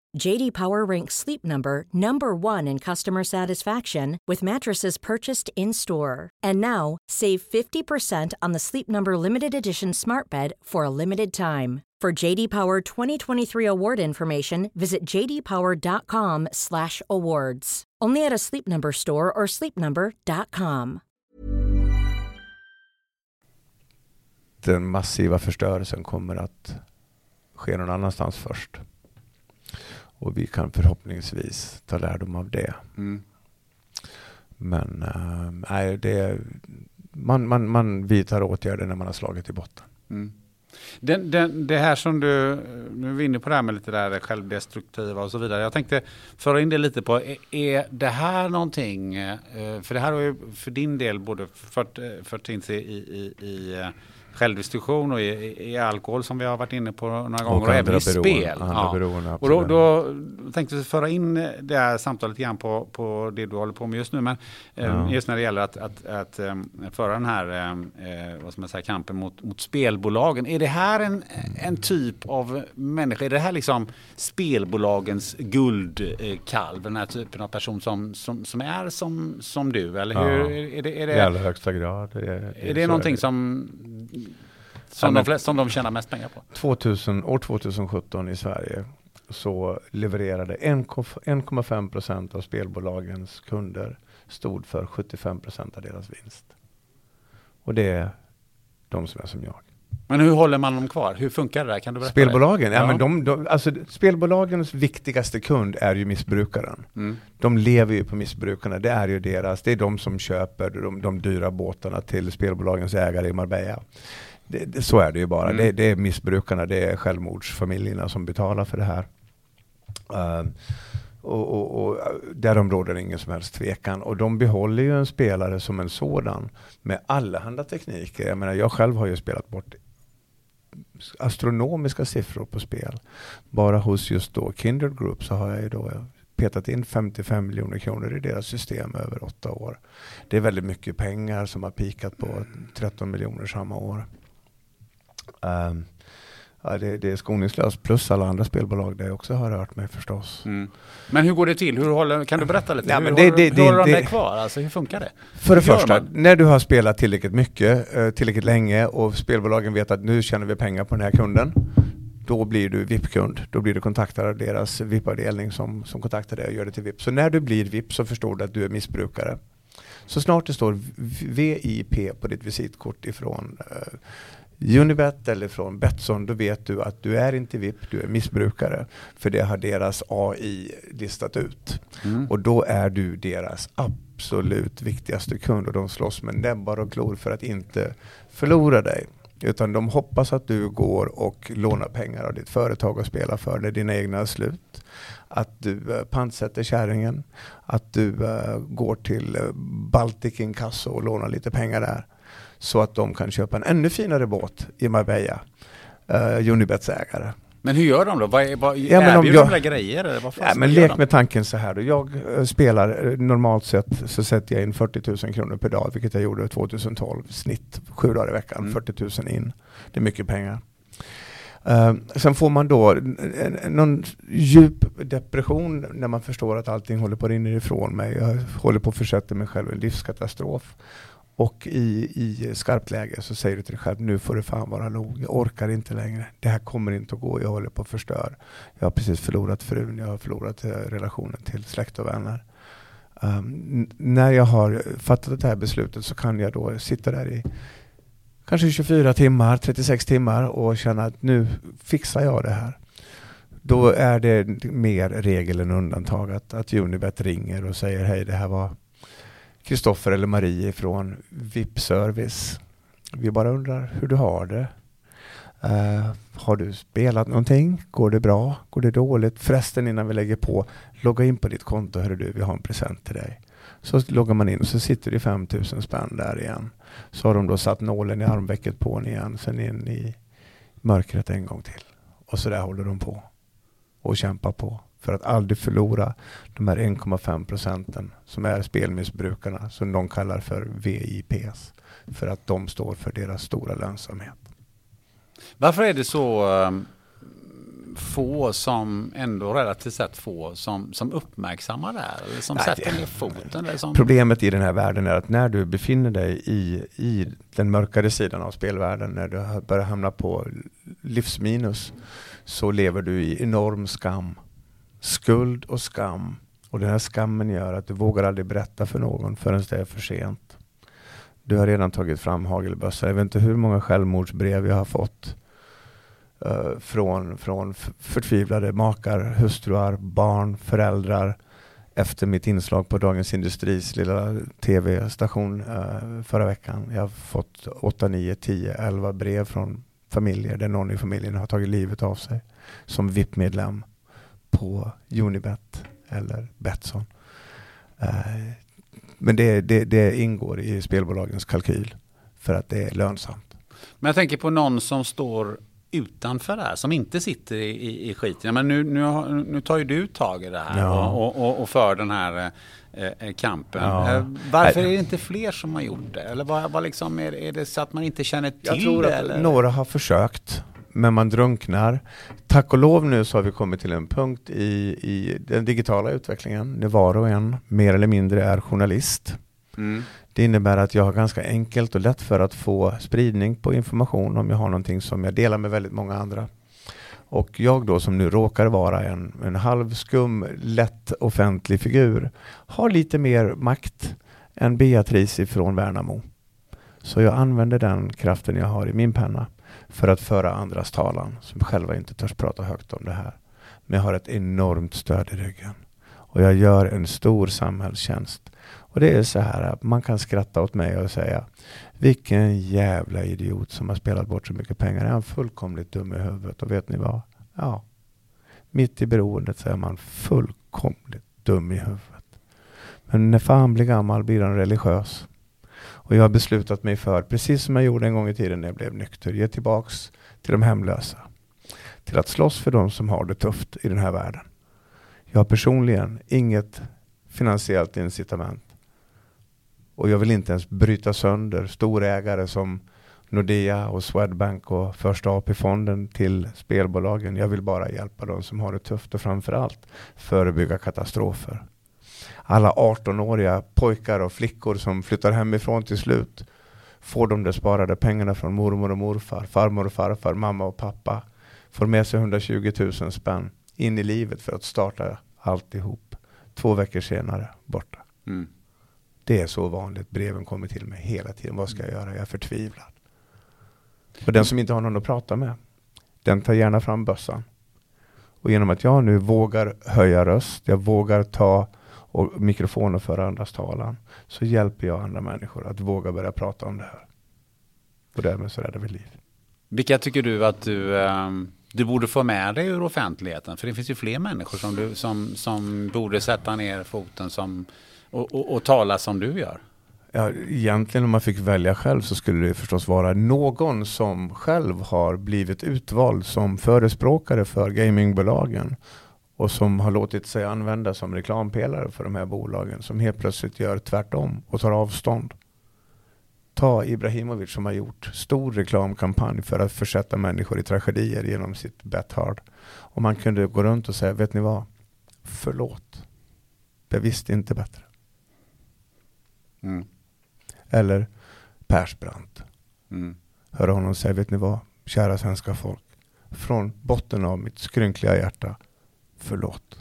D: JD Power ranks Sleep Number number 1 in customer satisfaction with mattresses purchased in-store. And now, save 50% on the Sleep Number limited edition Smart Bed for a limited time. For JD Power 2023 award information, visit jdpower.com/awards. Only at a Sleep Number store or sleepnumber.com.
A: Den massiva förstörelsen kommer att ske någon annanstans först. Och vi kan förhoppningsvis ta lärdom av det.
B: Mm.
A: Men nej, det, man, man, man vidtar åtgärder när man har slagit i botten.
B: Mm. Den, den, det här som du, nu är vi inne på det här med lite där självdestruktiva och så vidare. Jag tänkte föra in det lite på, är, är det här någonting, eh, för det här har ju för din del både fört, fört in sig i, i, i eh, självdestruktion och i, i, alkohol som vi har varit inne på några gånger och, och även i spel.
A: Ja. Beroende,
B: och då, då tänkte vi föra in det här samtalet igen på, på det du håller på med just nu. Men eh, ja. just när det gäller att, att, att um, föra den här eh, vad ska man säga, kampen mot, mot spelbolagen. Är det här en, en typ av människa? Är det här liksom spelbolagens guldkalv? Den här typen av person som, som, som är som, som du? Eller hur? Ja. Är det, är det,
A: I allra högsta grad. Det är,
B: är det någonting som som, de flest, som de tjänar mest pengar på?
A: 2000, år 2017 i Sverige så levererade 1,5 procent av spelbolagens kunder stod för 75 procent av deras vinst. Och det är de som är som jag.
B: Men hur håller man dem kvar? Hur funkar det där? Kan du berätta
A: Spelbolagen?
B: Det?
A: Ja, Men de, de, alltså, spelbolagens viktigaste kund är ju missbrukaren. Mm. De lever ju på missbrukarna. Det är ju deras. Det är de som köper de, de dyra båtarna till spelbolagens ägare i Marbella. Det, det, så är det ju bara. Mm. Det, det, är missbrukarna, det är självmordsfamiljerna som betalar för det här. Uh, och, och, och därom råder ingen som helst tvekan. Och de behåller ju en spelare som en sådan med allehanda tekniker. Jag menar, jag själv har ju spelat bort astronomiska siffror på spel. Bara hos just då Kindred Group så har jag ju då petat in 55 miljoner kronor i deras system över åtta år. Det är väldigt mycket pengar som har pikat på 13 miljoner samma år. Um, ja, det, det är skoningslöst, plus alla andra spelbolag där jag också har rört mig förstås. Mm.
B: Men hur går det till? Hur håller, kan du berätta lite? Ja, hur, det, det, hur håller de dig kvar? Alltså, hur funkar det?
A: För det första, man? när du har spelat tillräckligt mycket, eh, tillräckligt länge och spelbolagen vet att nu tjänar vi pengar på den här kunden, då blir du VIP-kund. Då blir du kontaktad av deras VIP-avdelning som, som kontaktar dig och gör det till VIP. Så när du blir VIP så förstår du att du är missbrukare. Så snart det står VIP på ditt visitkort ifrån uh, Unibet eller från Betsson, då vet du att du är inte VIP, du är missbrukare. För det har deras AI listat ut. Mm. Och då är du deras absolut viktigaste kund och de slåss med näbbar och klor för att inte förlora dig. Utan de hoppas att du går och lånar pengar av ditt företag och spelar för när dina egna slut. Att du uh, pantsätter kärringen. Att du uh, går till uh, Baltic Inkasso och lånar lite pengar där så att de kan köpa en ännu finare båt i Marbella, uh, Unibets ägare.
B: Men hur gör de då? Vad, vad, ja, erbjuder de jag, grejer? Eller vad
A: ja, men lek med tanken så här då. Jag uh, spelar, uh, normalt sett så sätter jag in 40 000 kronor per dag, vilket jag gjorde 2012, snitt sju dagar i veckan, mm. 40 000 in. Det är mycket pengar. Uh, sen får man då någon djup depression när man förstår att allting håller på att rinna ifrån mig. Jag håller på att försätta mig själv i en livskatastrof. Och i, i skarpt läge så säger du till dig själv, nu får det fan vara nog. Jag orkar inte längre. Det här kommer inte att gå. Jag håller på att förstöra. Jag har precis förlorat frun. Jag har förlorat eh, relationen till släkt och vänner. Um, när jag har fattat det här beslutet så kan jag då sitta där i kanske 24 timmar, 36 timmar och känna att nu fixar jag det här. Då är det mer regel än undantag att, att Unibet ringer och säger hej, det här var Kristoffer eller Marie från VIP-service. Vi bara undrar hur du har det. Uh, har du spelat någonting? Går det bra? Går det dåligt? Förresten innan vi lägger på, logga in på ditt konto. Hörru du, vi har en present till dig. Så loggar man in och så sitter det 5000 spänn där igen. Så har de då satt nålen i armvecket på en igen, sen in i mörkret en gång till. Och så där håller de på och kämpar på för att aldrig förlora de här 1,5 procenten som är spelmissbrukarna som de kallar för VIPs för att de står för deras stora lönsamhet.
B: Varför är det så um, få som ändå relativt sett få som, som uppmärksammar det här eller som Nej, sätter ner foten? Eller som...
A: Problemet i den här världen är att när du befinner dig i, i den mörkare sidan av spelvärlden, när du börjar hamna på livsminus, så lever du i enorm skam. Skuld och skam. Och den här skammen gör att du vågar aldrig berätta för någon förrän det är för sent. Du har redan tagit fram hagelbössa. Jag vet inte hur många självmordsbrev jag har fått uh, från, från förtvivlade makar, hustruar, barn, föräldrar efter mitt inslag på Dagens Industris lilla tv-station uh, eh, förra veckan. Jag har fått 8, 9, 10, 11 brev från familjer där någon i familjen har tagit livet av sig som VIP-medlem på Unibet eller Betsson. Uh, men det, det, det ingår i spelbolagens kalkyl för att det är lönsamt.
B: Men jag tänker på någon som står utanför det här, som inte sitter i, i, i skiten. Men nu, nu, nu tar ju du tag i det här ja. och, och, och, för den här eh, eh kampen. Ja. Eh, varför är det inte fler som har gjort det? Eller vad, vad liksom är, är, det så att man inte känner till
A: Jag tror
B: det?
A: Att
B: eller?
A: några har försökt men man drunknar. Tack och lov nu så har vi kommit till en punkt i, i den digitala utvecklingen när var och en mer eller mindre är journalist. Mm. Det innebär att jag har ganska enkelt och lätt för att få spridning på information om jag har någonting som jag delar med väldigt många andra. Och jag då som nu råkar vara en, en halvskum, lätt offentlig figur har lite mer makt än Beatrice ifrån Värnamo. Så jag använder den kraften jag har i min penna för att föra andras talan som själva inte törs prata högt om det här. Men jag har ett enormt stöd i ryggen och jag gör en stor samhällstjänst. Och det är så här att man kan skratta åt mig och säga vilken jävla idiot som har spelat bort så mycket pengar. Är han fullkomligt dum i huvudet? Och vet ni vad? Ja, mitt i beroendet så är man fullkomligt dum i huvudet. Men när fan blir gammal blir han religiös. Och jag har beslutat mig för, precis som jag gjorde en gång i tiden när jag blev nykter, ge tillbaks till de hemlösa. Till att slåss för de som har det tufft i den här världen. Jag har personligen inget finansiellt incitament. Och jag vill inte ens bryta sönder storägare som Nordea och Swedbank och Första AP-fonden till spelbolagen. Jag vill bara hjälpa de som har det tufft och framförallt förebygga katastrofer alla 18-åriga pojkar och flickor som flyttar hemifrån till slut får de där sparade pengarna från mormor och morfar, farmor och farfar, mamma och pappa. Får med sig 120 000 spänn in i livet för att starta alltihop. Två veckor senare, borta. Mm. Det är så vanligt. Breven kommer till mig hela tiden. Vad ska jag göra? Jag är förtvivlad. Och den som inte har någon att prata med, den tar gärna fram bössan. Och genom att jag nu vågar höja röst, jag vågar ta och mikrofon och föra andras talan så hjälper jag andra människor att våga börja prata om det här. Och därmed så räddar vi liv.
B: Vilka tycker du att du, um, du borde få med dig ur offentligheten? För det finns ju fler människor som, du, som, som borde sätta ner foten som, och, och, och tala som du gör.
A: Ja, egentligen om man fick välja själv så skulle det förstås vara någon som själv har blivit utvald som förespråkare för gamingbolagen och som har låtit sig användas som reklampelare för de här bolagen som helt plötsligt gör tvärtom och tar avstånd. Ta Ibrahimovic som har gjort stor reklamkampanj för att försätta människor i tragedier genom sitt Bethard. Och man kunde gå runt och säga, vet ni vad? Förlåt. Jag visste inte bättre. Mm. Eller Persbrandt. Mm. Höra honom säga, vet ni vad? Kära svenska folk. Från botten av mitt skrynkliga hjärta förlåt.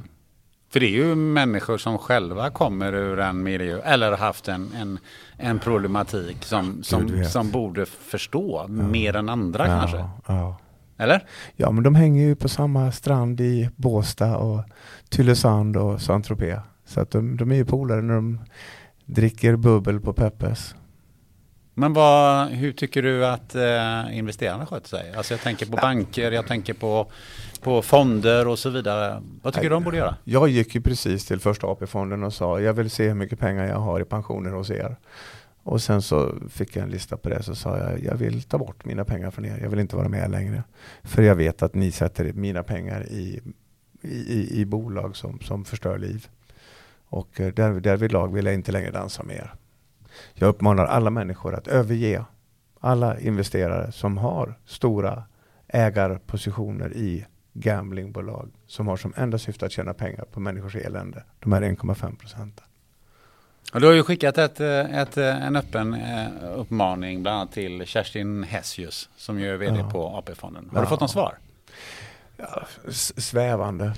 B: För det är ju människor som själva kommer ur en miljö eller har haft en, en, en problematik som, som, som borde förstå ja. mer än andra ja, kanske. Ja. Eller?
A: Ja, men de hänger ju på samma strand i Båstad och Tylösand och Saint-Tropez. Så att de, de är ju polare när de dricker bubbel på Peppes.
B: Men vad, hur tycker du att eh, investerarna sköter sig? Alltså jag tänker på banker, jag tänker på, på fonder och så vidare. Vad tycker du de borde göra?
A: Jag gick ju precis till första AP-fonden och sa jag vill se hur mycket pengar jag har i pensioner hos er. Och sen så fick jag en lista på det så sa jag jag vill ta bort mina pengar från er. Jag vill inte vara med längre. För jag vet att ni sätter mina pengar i, i, i bolag som, som förstör liv. Och eh, där, därvidlag vill jag inte längre dansa med er. Jag uppmanar alla människor att överge alla investerare som har stora ägarpositioner i gamblingbolag som har som enda syfte att tjäna pengar på människors elände. De här 1,5 procenten.
B: du har ju skickat ett, ett, en öppen eh, uppmaning bland annat till Kerstin Hessius som ju är vd ja. på AP-fonden. Har ja. du fått något svar?
A: Ja, svävande.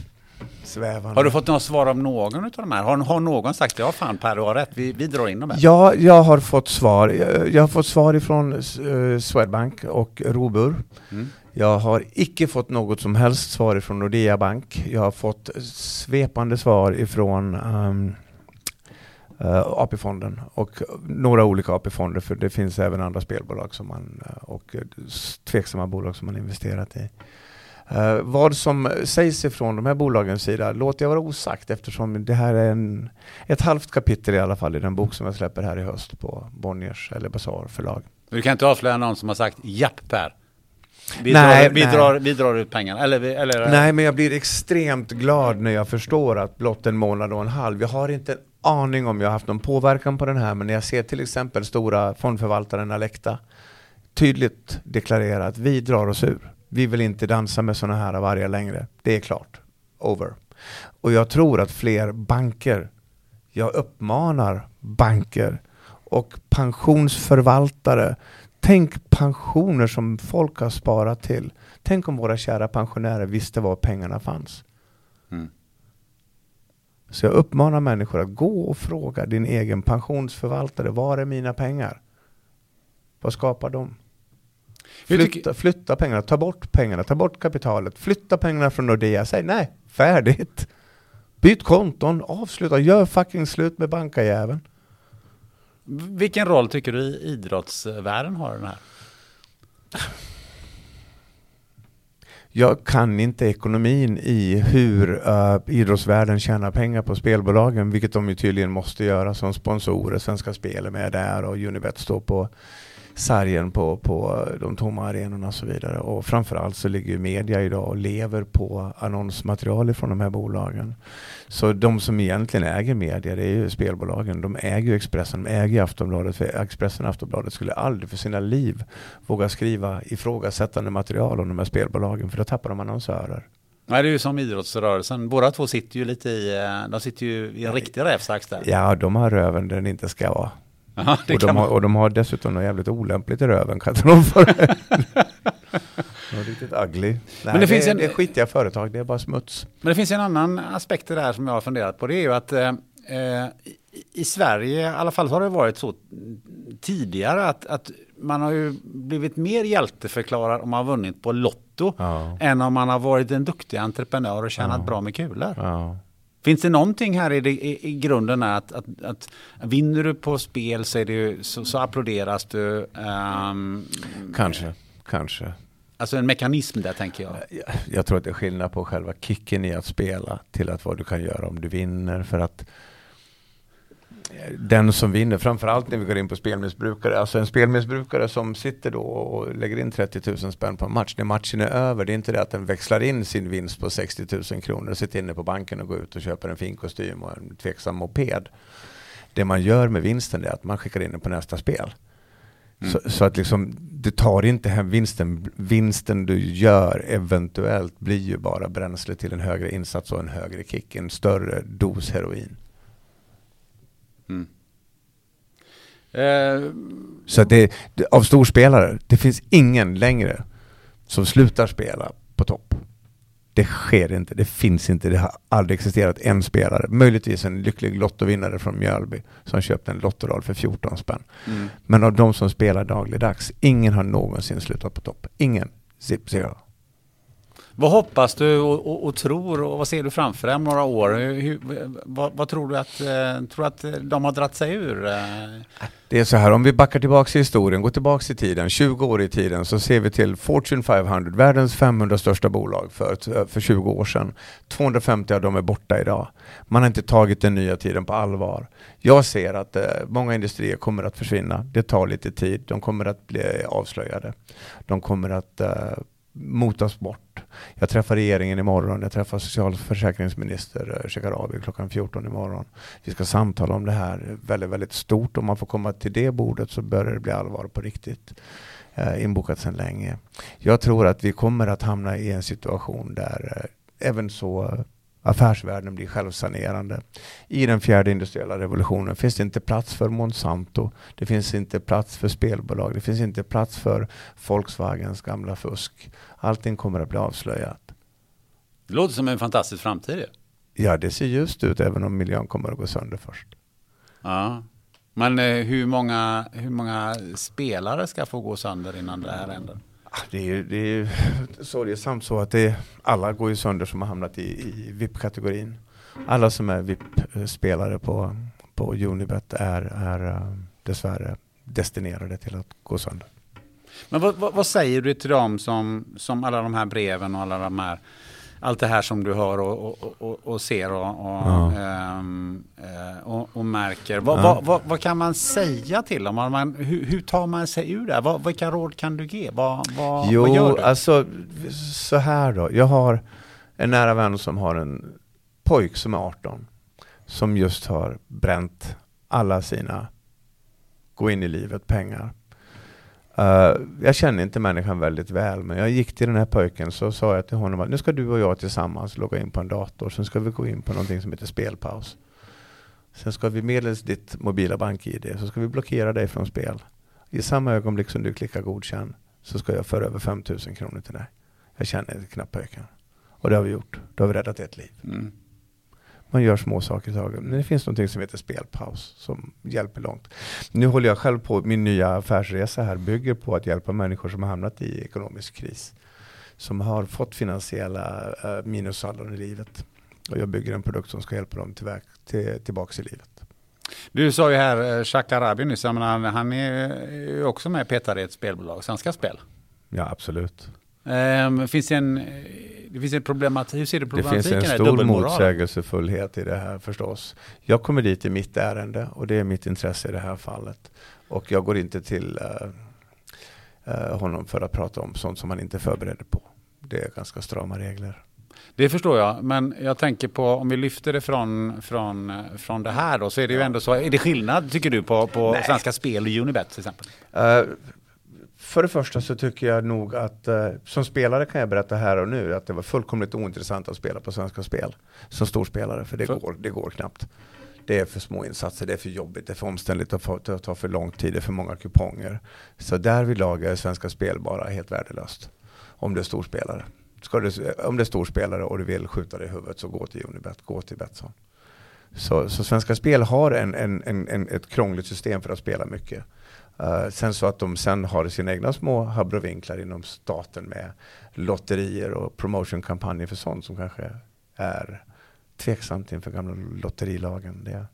A: Svävande.
B: Har du fått något svar av någon av de här? Har, har någon sagt ja fan Per, du har rätt, vi, vi drar in dem här?
A: Ja, jag har fått svar. Jag, jag har fått svar ifrån uh, Swedbank och Robur. Mm. Jag har icke fått något som helst svar ifrån Nordea Bank. Jag har fått svepande svar ifrån um, uh, AP-fonden och några olika AP-fonder för det finns även andra spelbolag som man, eh, och eh, tveksamma bolag som man investerat i. Uh, vad som sägs ifrån de här bolagens sida låter jag vara osagt eftersom det här är en, ett halvt kapitel i alla fall i den bok som jag släpper här i höst på Bonniers eller Bazaar förlag.
B: Du kan inte avslöja någon som har sagt japp Per? Vi, nej, drar, vi, nej. Drar, vi drar ut pengarna, eller, eller?
A: Nej, men jag blir extremt glad när jag förstår att blott en månad och en halv, jag har inte en aning om jag har haft någon påverkan på den här, men när jag ser till exempel stora fondförvaltaren Alecta tydligt deklarera att vi drar oss ur. Vi vill inte dansa med sådana här vargar längre. Det är klart. Over. Och jag tror att fler banker, jag uppmanar banker och pensionsförvaltare Tänk pensioner som folk har sparat till. Tänk om våra kära pensionärer visste var pengarna fanns. Mm. Så jag uppmanar människor att gå och fråga din egen pensionsförvaltare. Var är mina pengar? Vad skapar de? Flytta, flytta pengarna, ta bort pengarna, ta bort kapitalet, flytta pengarna från Nordea. Säg nej, färdigt. Byt konton, avsluta, gör fucking slut med bankajäveln.
B: Vilken roll tycker du idrottsvärlden har i den här?
A: Jag kan inte ekonomin i hur uh, idrottsvärlden tjänar pengar på spelbolagen, vilket de ju tydligen måste göra som sponsorer. Svenska Spel är med där och Unibet står på sargen på, på de tomma arenorna och så vidare. Och framförallt så ligger media idag och lever på annonsmaterial från de här bolagen. Så de som egentligen äger media, det är ju spelbolagen. De äger ju Expressen, de äger Aftonbladet. För Expressen och Aftonbladet skulle aldrig för sina liv våga skriva ifrågasättande material om de här spelbolagen, för då tappar de annonsörer.
B: Nej, det är ju som idrottsrörelsen. Båda två sitter ju lite i, eh, de sitter ju i en riktig rävsax där.
A: Ja, de har röven där den inte ska vara. Aha, och, de har, och, de har, dessutom något jävligt olämpligt i röven. Kan <laughs> de få det? riktigt ugly. Nej, men det, det, finns en, det är skitiga företag, det är bara smuts.
B: Men det finns en annan aspekt i det här som jag har funderat på. Det är ju att eh, eh i Sverige, i alla fall har det varit så tidigare att, att man har ju blivit mer hjälteförklarad om man har vunnit på Lotto ja. än om man har varit en duktig entreprenör och tjänat ja. bra med kulor. Ja. Finns det någonting här i, det, i, i grunden att, att, att, vinner du på spel så, är det, så, så applåderas du? Um,
A: kanske, kanske.
B: Alltså en mekanism där tänker jag.
A: jag. Jag tror att det är skillnad på själva kicken i att spela till att vad du kan göra om du vinner. För att den som vinner, framförallt när vi går in på spelmissbrukare, alltså en spelmissbrukare som sitter då och lägger in 30 000 spänn på en match, när matchen är över, det är inte det att den växlar in sin vinst på 60 000 kronor och sitter inne på banken och går ut och köper en fin kostym och en tveksam moped. Det man gör med vinsten är att man skickar in den på nästa spel. Mm. Så, så, att liksom, du tar inte hem vinsten. Vinsten du gör eventuellt blir ju bara bränsle till en högre insats och en högre kick, en större dos heroin. Mm. Eh. Så det, det, av storspelare, det finns ingen längre som slutar spela på topp. Det sker inte, det finns inte, det har aldrig existerat en spelare. Möjligtvis en lycklig lottovinnare från Mjölby som köpte en lottorad för 14 spänn. Mm. Men av de som spelar dagligdags, ingen har någonsin slutat på topp. Ingen. Zip zero.
B: Vad hoppas du och, och, och, tror och vad ser du framför dig om några år? Hur, vad, vad, tror du att, eh, tror att eh, de har dratt sig ur? Eh?
A: Det är så här, om vi backar tillbaka i historien, går tillbaka i tiden, 20 år i tiden, så ser vi till Fortune 500, världens 500 största bolag för, för 20 år sedan. 250 av dem är borta idag. Man har inte tagit den nya tiden på allvar. Jag ser att eh, många industrier kommer att försvinna. Det tar lite tid. De kommer att bli avslöjade. De kommer att eh, motas bort. Jag träffar regeringen imorgon, jag träffar socialförsäkringsminister eh, Shekarabi klockan 14 imorgon. Vi ska samtala om det här väldigt, väldigt stort. Om man får komma till det bordet så börjar det bli allvar på riktigt. Eh, inbokat sedan länge. Jag tror att vi kommer att hamna i en situation där eh, även så eh, affärsvärlden blir självsanerande. I den fjärde industriella revolutionen finns det inte plats för Monsanto. Det finns inte plats för spelbolag. Det finns inte plats för Volkswagens gamla fusk. Allting kommer att bli avslöjat.
B: Det låter som en fantastisk framtid.
A: Ja, det ser ljust ut även om miljön kommer att gå sönder först.
B: Ja, men eh, hur, många, hur många spelare ska få gå sönder innan det här händer?
A: Ah, det är ju det är <laughs> sorgesamt så att det, alla går ju sönder som har hamnat i, i VIP-kategorin. Alla som är VIP-spelare på, på Unibet är, är eh, dessvärre destinerade till att gå sönder.
B: Men vad, vad, vad, säger du till dem som, som alla de här breven och alla de här allt det här som du hör och, och, och, och ser och, ja. ähm, och, märker. Vad, ja. vad, vad, vad, kan man säga till dem? Man, hur, hur, tar man sig ur det? Vad, vilka råd kan du ge?
A: Jo,
B: vad gör du?
A: alltså så här då. Jag har en nära vän som har en pojk som är 18 som just har bränt alla sina gå in i livet pengar Uh, jag känner inte människan väldigt väl, men jag gick till den här pojken så sa jag till honom att nu ska du och jag tillsammans logga in på en dator, sen ska vi gå in på någonting som heter spelpaus. Sen ska vi medelst ditt mobila bank-id så ska vi blockera dig från spel. I samma ögonblick som du klickar godkänn så ska jag föra över 5000 kronor till dig. Jag känner knappt pojken. Och det har vi gjort. Då har vi räddat ett liv. Mm. Man gör små saker i taget. Men det finns något som heter spelpaus som hjälper långt. Nu håller jag själv på, min nya affärsresa här bygger på att hjälpa människor som har hamnat i ekonomisk kris. Som har fått finansiella uh, minussaldon i livet. Och jag bygger en produkt som ska hjälpa dem till, till, tillbaks i livet.
B: Du sa ju här, eh, Arabi nyss, han, han är också med och petar i ett spelbolag, Svenska Spel.
A: Ja, absolut.
B: Um, finns det en det finns en problematik, hur ser du problematiken?
A: Det finns en stor motsägelsefullhet i det här förstås. Jag kommer dit i mitt ärende och det är mitt intresse i det här fallet. Och jag går inte till uh, uh, honom för att prata om sånt som han inte är förberedd på. Det är ganska strama regler.
B: Det förstår jag, men jag tänker på om vi lyfter det från, från, från det här då, så är det ju ändå så, är det skillnad tycker du på, på Svenska Spel och Unibet till exempel? Uh,
A: för det första så tycker jag nog att eh, som spelare kan jag berätta här och nu att det var fullkomligt ointressant att spela på Svenska Spel som storspelare för det, för? Går, det går knappt. Det är för små insatser, det är för jobbigt, det är för omständligt, det tar för lång tid, det är för många kuponger. Så därvidlag är Svenska Spel bara helt värdelöst. Om du är storspelare. Du, om du är storspelare och du vill skjuta dig i huvudet så gå till Unibet, gå till Betsson. Så, så Svenska Spel har en, en, en, ett krångligt system för att spela mycket. Uh, sen så att de sen har sina egna små habrovinklar inom staten med lotterier och promotionkampanjer för sånt som kanske är tveksamt inför gamla lotterilagen. Det.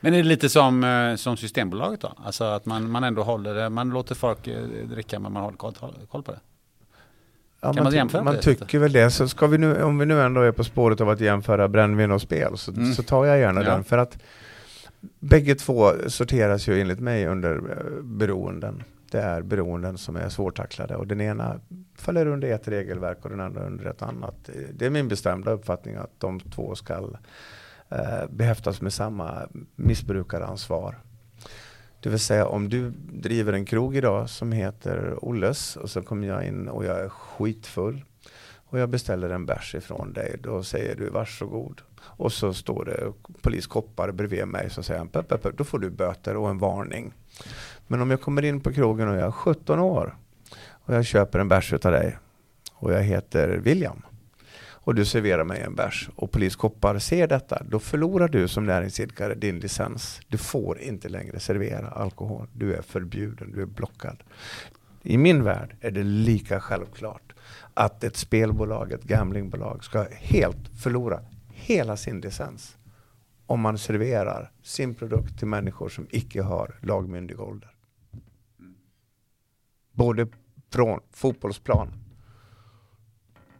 B: Men är det lite som, eh, som Systembolaget då? Alltså att man, man ändå håller det, man låter folk eh, dricka men man håller koll, koll på det?
A: Ja, kan man, man Man det tycker lite? väl det. Så ska vi nu, om vi nu ändå är på spåret av att jämföra brännvin och spel så, mm. så tar jag gärna ja. den. För att Bägge två sorteras ju enligt mig under eh, beroenden. Det är beroenden som är svårtacklade och den ena faller under ett regelverk och den andra under ett annat. Eh, det är min bestämda uppfattning att de två ska eh, behäftas med samma missbrukaransvar. Det vill säga om du driver en krog idag som heter Olles och så kommer jag in och jag är skitfull och jag beställer en bärs ifrån dig. Då säger du varsågod. Och så står det poliskoppar bredvid mig som säger pep, pep, då får du böter och en varning. Men om jag kommer in på krogen och jag är 17 år och jag köper en bärs av dig och jag heter William och du serverar mig en bärs och poliskoppar ser detta, då förlorar du som näringsidkare din licens. Du får inte längre servera alkohol. Du är förbjuden, du är blockad. I min värld är det lika självklart att ett spelbolag, ett gamblingbolag ska helt förlora hela sin licens om man serverar sin produkt till människor som icke har lagmyndig ålder. Både från fotbollsplan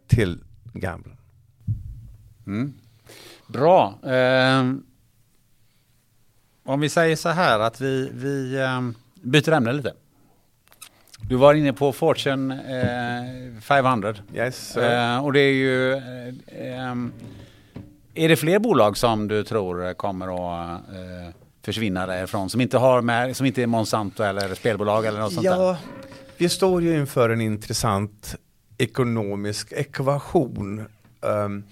A: till gambling.
B: Mm. Bra. Eh, om vi säger så här att vi, vi eh, byter ämne lite. Du var inne på Fortune eh, 500.
A: Yes,
B: eh, och det är ju... Ehm, är det fler bolag som du tror kommer att eh, försvinna därifrån? Som inte, har med, som inte är Monsanto eller spelbolag eller något sånt
A: ja,
B: där?
A: Vi står ju inför en intressant ekonomisk ekvation. Um,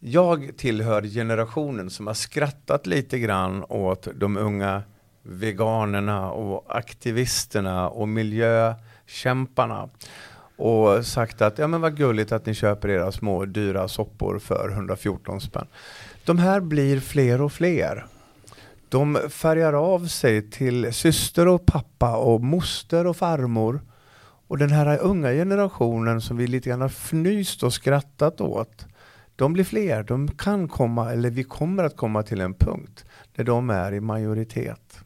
A: jag tillhör generationen som har skrattat lite grann åt de unga veganerna och aktivisterna och miljökämparna och sagt att ja men vad gulligt att ni köper era små dyra soppor för 114 spänn. De här blir fler och fler. De färgar av sig till syster och pappa och moster och farmor. Och den här unga generationen som vi lite grann har fnyst och skrattat åt, de blir fler. De kan komma, eller vi kommer att komma till en punkt där de är i majoritet.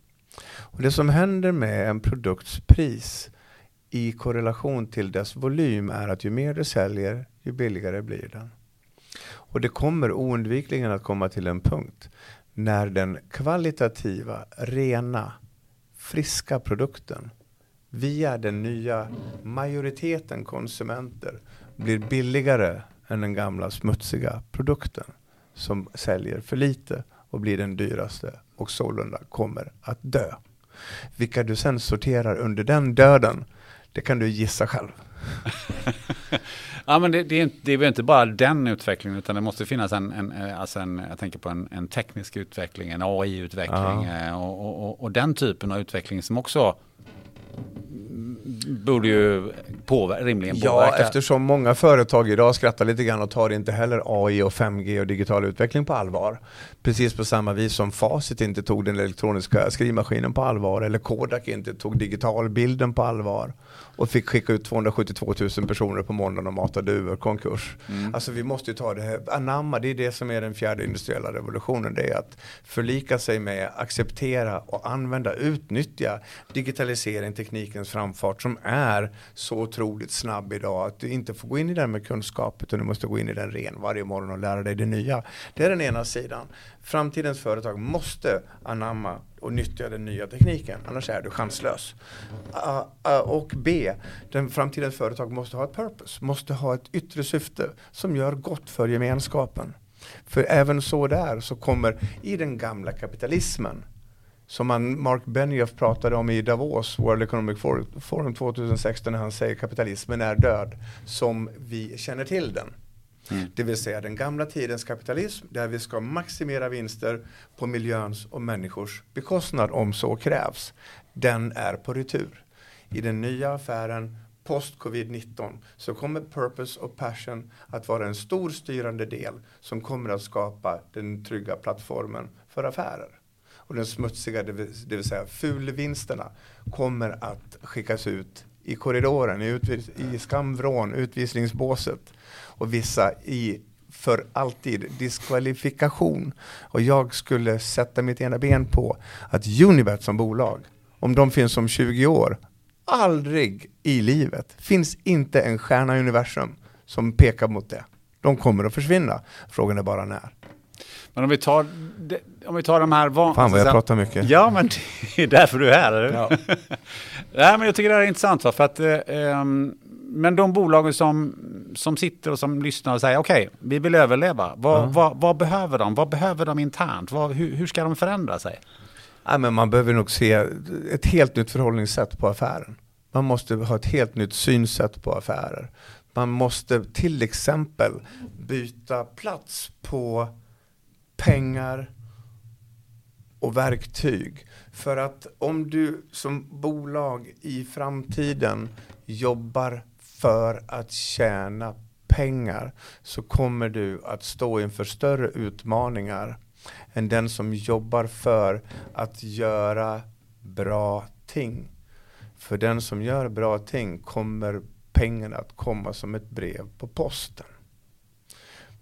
A: Och Det som händer med en produkts pris i korrelation till dess volym är att ju mer du säljer, ju billigare blir den. Och det kommer oundvikligen att komma till en punkt när den kvalitativa, rena, friska produkten via den nya majoriteten konsumenter blir billigare än den gamla smutsiga produkten som säljer för lite och blir den dyraste och sålunda kommer att dö. Vilka du sen sorterar under den döden, det kan du gissa själv. <laughs>
B: ja, men det, det, är det är väl inte bara den utvecklingen utan det måste finnas en, en, alltså en jag tänker på en, en teknisk utveckling, en AI-utveckling ja. Eh, och, och, och, den typen av utveckling som också borde ju påver rimligen påverka.
A: Ja, eftersom många företag idag skrattar lite grann och tar inte heller AI och 5G och digital utveckling på allvar. Precis på samma vis som Facit inte tog den elektroniska skrivmaskinen på allvar eller Kodak inte tog digitalbilden på allvar och fick skicka ut 272 000 personer på måndagen och mata duvor, konkurs. Mm. Alltså vi måste ju ta det här, anamma, det är det som är den fjärde industriella revolutionen. Det är att förlika sig med, acceptera och använda, utnyttja digitalisering, teknikens framfart som är så otroligt snabb idag att du inte får gå in i den med kunskap utan du måste gå in i den ren varje morgon och lära dig det nya. Det är den ena sidan. Framtidens företag måste anamma och nyttja den nya tekniken, annars är du chanslös. Uh, uh, och B, den framtidens företag måste ha ett purpose, måste ha ett yttre syfte som gör gott för gemenskapen. För även så där så kommer i den gamla kapitalismen som man, Mark Benioff pratade om i Davos, World Economic Forum 2016 när han säger kapitalismen är död som vi känner till den. Mm. Det vill säga den gamla tidens kapitalism där vi ska maximera vinster på miljöns och människors bekostnad om så krävs. Den är på retur. I den nya affären post covid-19 så kommer purpose och passion att vara en stor styrande del som kommer att skapa den trygga plattformen för affärer. Och den smutsiga, det vill, det vill säga fulvinsterna, kommer att skickas ut i korridoren, i, utvis, i skamvrån, utvisningsbåset och vissa i för alltid diskvalifikation. Och jag skulle sätta mitt ena ben på att Unibet som bolag, om de finns om 20 år, aldrig i livet finns inte en stjärna i universum som pekar mot det. De kommer att försvinna. Frågan är bara när.
B: Men om vi tar, om vi tar de här
A: van... Fan vad jag pratar mycket.
B: Ja, men <laughs> det är därför du är här. Eller? Ja. <laughs> Nej, men jag tycker det här är intressant. För att, eh, men de bolagen som, som sitter och som lyssnar och säger okej, okay, vi vill överleva. Vad, ja. vad, vad, behöver de? Vad behöver de internt? Vad, hur, hur ska de förändra sig?
A: Ja, men man behöver nog se ett helt nytt förhållningssätt på affären. Man måste ha ett helt nytt synsätt på affärer. Man måste till exempel byta plats på pengar och verktyg. För att om du som bolag i framtiden jobbar för att tjäna pengar så kommer du att stå inför större utmaningar än den som jobbar för att göra bra ting. För den som gör bra ting kommer pengarna att komma som ett brev på posten.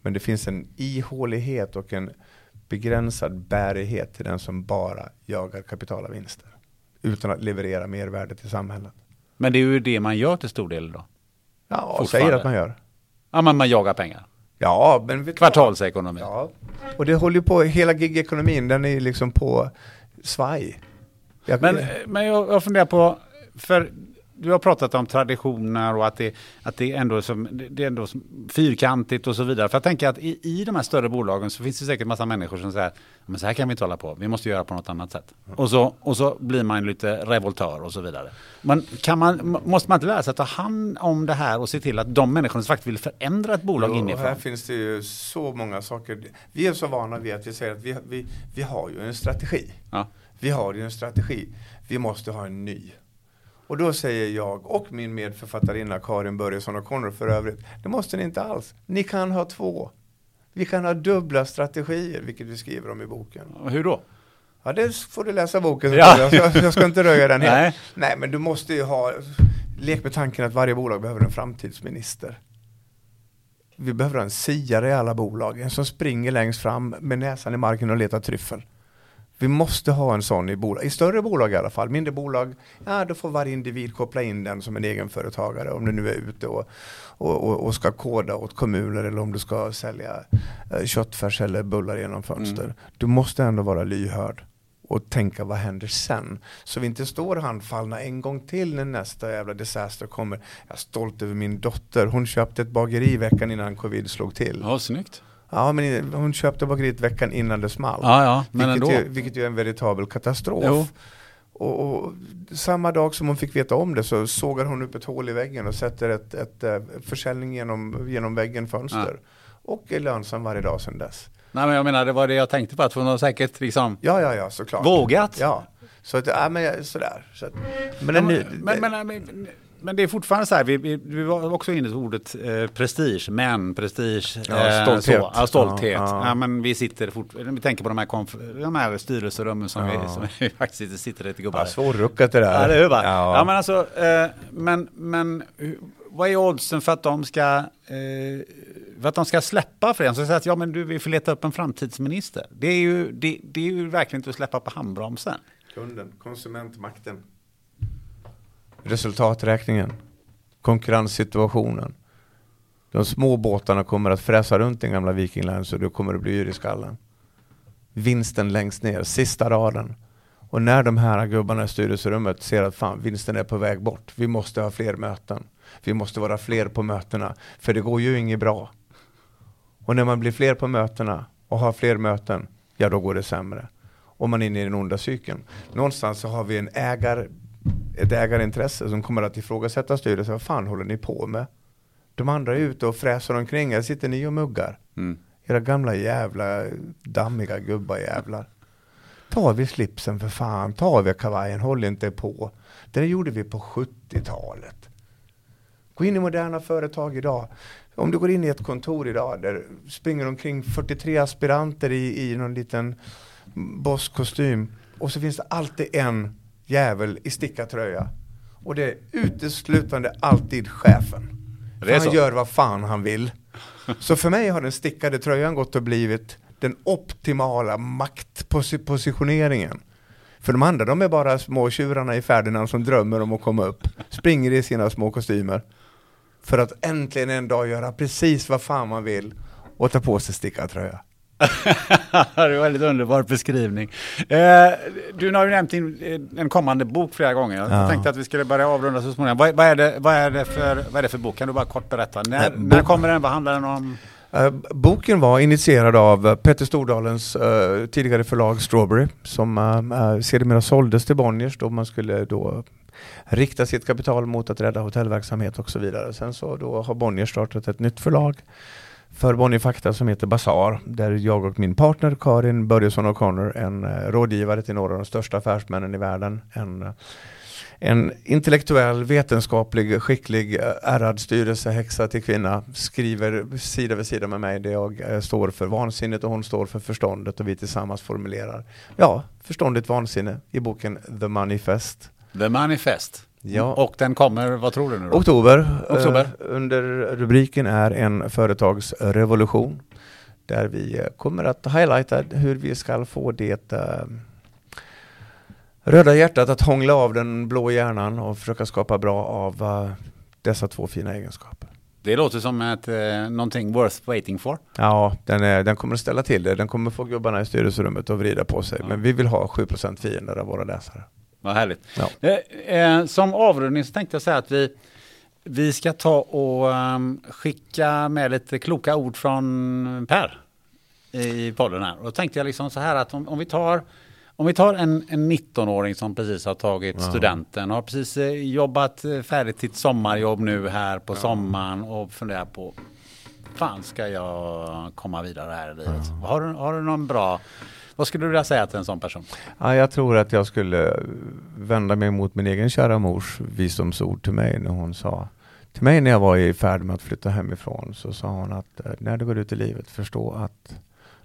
A: Men det finns en ihålighet och en begränsad bärighet till den som bara jagar kapitala vinster. Utan att leverera mervärde till samhället.
B: Men det är ju det man gör till stor del då.
A: Ja, säger att man gör.
B: Ja, men man jagar pengar.
A: Ja, men vad?
B: Kvartalsekonomi.
A: Ja, och det håller ju på, hela gigekonomin den är liksom på svaj. Jag,
B: Men, men jag, jag funderar på, för du har pratat om traditioner och att det, att det, är, ändå som, det är ändå fyrkantigt och så vidare. För jag tänker att i, i de här större bolagen så finns det säkert massa människor som säger men så här kan vi inte hålla på, vi måste göra på något annat sätt. Och så, och så blir man lite revoltör och så vidare. Men kan man, måste man inte lära sig att ta hand om det här och se till att de människorna som faktiskt vill förändra ett bolag
A: Jo,
B: inifrån?
A: här finns det ju så många saker. Vi är så vana vid att vi säger att vi, vi, vi har ju en strategi.
B: Ja.
A: Vi har ju en strategi. Vi måste ha en ny. Och då säger jag och min medförfattarinna Karin Börjesson och Connor för övrigt. Det måste ni inte alls. Ni kan ha två. Vi kan ha dubbla strategier, vilket vi skriver om i boken.
B: Hur då?
A: Ja, det får du läsa boken.
B: Ja.
A: Jag, ska, jag ska inte röja den helt. <laughs>
B: Nej.
A: Nej, men du måste ju ha, lek med tanken att varje bolag behöver en framtidsminister. Vi behöver en siare i alla bolag, en som springer längst fram med näsan i marken och letar tryffel. Vi måste ha en sån i bolag, i större bolag i alla fall. Mindre bolag, ja då får varje individ koppla in den som en egenföretagare om du nu är ute och, och, och, ska koda åt kommuner eller om du ska sälja eh, köttfärs eller bullar genom fönster.
B: Mm.
A: Du måste ändå vara lyhörd och tänka vad händer sen? Så vi inte står handfallna en gång till när nästa jävla disaster kommer. Jag är stolt över min dotter. Hon köpte ett bageri veckan innan covid slog till.
B: Ja, snyggt.
A: Ja, men hon köpte bageriet veckan innan det small.
B: Ja, ja, men
A: vilket,
B: ändå.
A: ju, vilket ju är en veritabel katastrof.
B: Jo.
A: Och, och samma dag som hon fick veta om det så sågar hon upp ett hål i väggen och sätter ett, ett, eh, försäljning genom, genom väggen fönster. Och är lönsam varje dag sedan dess.
B: Nej, men jag menar, det var det jag tänkte på, att hon har säkert liksom
A: Ja, ja, ja, såklart.
B: vågat.
A: Ja, så att, ja, men sådär. Så att, men,
B: Ja, men, men, men, men, men det är fortfarande så här, vi, vi, vi var också inne på ordet eh, prestige, men prestige,
A: Ja,
B: eh,
A: stolthet.
B: Så, ja, stolthet.
A: Ja,
B: Ja,
A: ja.
B: men vi sitter fort, vi tänker på de här, konf- de här styrelserummen som, vi, som vi <laughs> faktiskt sitter lite gubbar
A: ja, svårruckat det där.
B: Ja, det är bara.
A: Ja.
B: Ja. men alltså, eh, men, men vad är oddsen för att de ska, eh, för att de ska släppa för en? Så säga att ja, men du, vi får leta upp en framtidsminister. Det är ju, det, det är ju verkligen inte att släppa på handbromsen.
A: Kunden, konsumentmakten. Resultaträkningen. Konkurrenssituationen. De små båtarna kommer att fräsa runt den gamla Viking Line så du kommer att bli yr i skallen. Vinsten längst ner, sista raden. Och när de här gubbarna i styrelserummet ser att fan, vinsten är på väg bort. Vi måste ha fler möten. Vi måste vara fler på mötena. För det går ju inget bra. Och när man blir fler på mötena och har fler möten, ja då går det sämre. Och man är inne i den onda cykeln. Någonstans så har vi en ägar, ett ägarintresse som kommer att ifrågasätta styrelsen. Vad fan håller ni på med? De andra är ute och fräser omkring. Här sitter ni och muggar. Era gamla jävla dammiga gubbajävlar. Ta av er slipsen för fan. Ta av er kavajen. Håll inte på. Det där gjorde vi på 70-talet. Gå in i moderna företag idag. Om du går in i ett kontor idag där springer omkring 43 aspiranter i, i någon liten bosskostym och så finns det alltid en jävel i stickartröja. Och det är uteslutande alltid chefen.
B: Är
A: han gör vad fan han vill. Så för mig har den stickade tröjan gått och blivit den optimala maktpositioneringen. För de andra, de är bara små tjurarna i Ferdinand som drömmer om att komma upp. Springer i sina små kostymer. För att äntligen en dag göra precis vad fan man vill och ta på sig stickad tröja. <laughs>
B: det var en väldigt underbar beskrivning. Eh, du har ju nämnt din, eh, en kommande bok flera gånger. Jag
A: Ja.
B: tänkte att vi skulle börja avrunda så småningom. Vad, vad, är det, vad, är det för, vad är det för bok? Kan du bara kort berätta? När,
A: Nej,
B: när kommer den? Vad handlar den om?
A: Eh, boken var initierad av eh, Petter Stordalens eh, tidigare förlag Strawberry som uh, sedermera såldes till Bonniers då man skulle då rikta sitt kapital mot att rädda hotellverksamhet och så vidare. Sen så då har Bonniers startat ett nytt förlag för Bonnier som heter Bazaar där jag och min partner Karin Börjesson O'Connor, en eh, rådgivare till några av de största affärsmännen i världen, en eh, en intellektuell, vetenskaplig, skicklig, eh, ärrad styrelsehäxa till kvinna skriver sida vid sida med mig det jag står för vansinnet och hon står för förståndet och vi tillsammans formulerar, ja, förståndigt vansinne i boken The Manifest.
B: The Manifest.
A: Ja.
B: Och den kommer, vad tror du nu då?
A: Oktober.
B: Oktober.
A: Eh, under rubriken är en företagsrevolution. Där vi eh, kommer att highlighta hur vi ska få det eh, röda hjärtat att hångla av den blå hjärnan och försöka skapa bra av dessa två fina egenskaper.
B: Det låter som ett, eh, någonting worth waiting for.
A: Ja, den, är, den kommer att ställa till det. Den kommer få gubbarna i styrelserummet att vrida på sig.
B: Ja.
A: Men vi vill ha 7% fiender av våra läsare.
B: Vad härligt.
A: Ja.
B: Eh, eh, som avrundning så tänkte jag säga att vi, vi ska ta och ehm, skicka med lite kloka ord från Per i podden här. Och då tänkte jag liksom så här att om, om vi tar om vi tar en, en 19-åring som precis har tagit studenten, har precis eh, jobbat färdigt sitt sommarjobb nu här på sommaren och funderar på fan ska jag komma vidare här i livet? Har, du, har du någon bra, vad skulle du vilja säga till en sån person?
A: Ja, jag tror att jag skulle vända mig mot min egen kära mors visdomsord till mig när hon sa till mig när jag var i färd med att flytta hemifrån så sa hon att eh, när du går ut i livet förstå att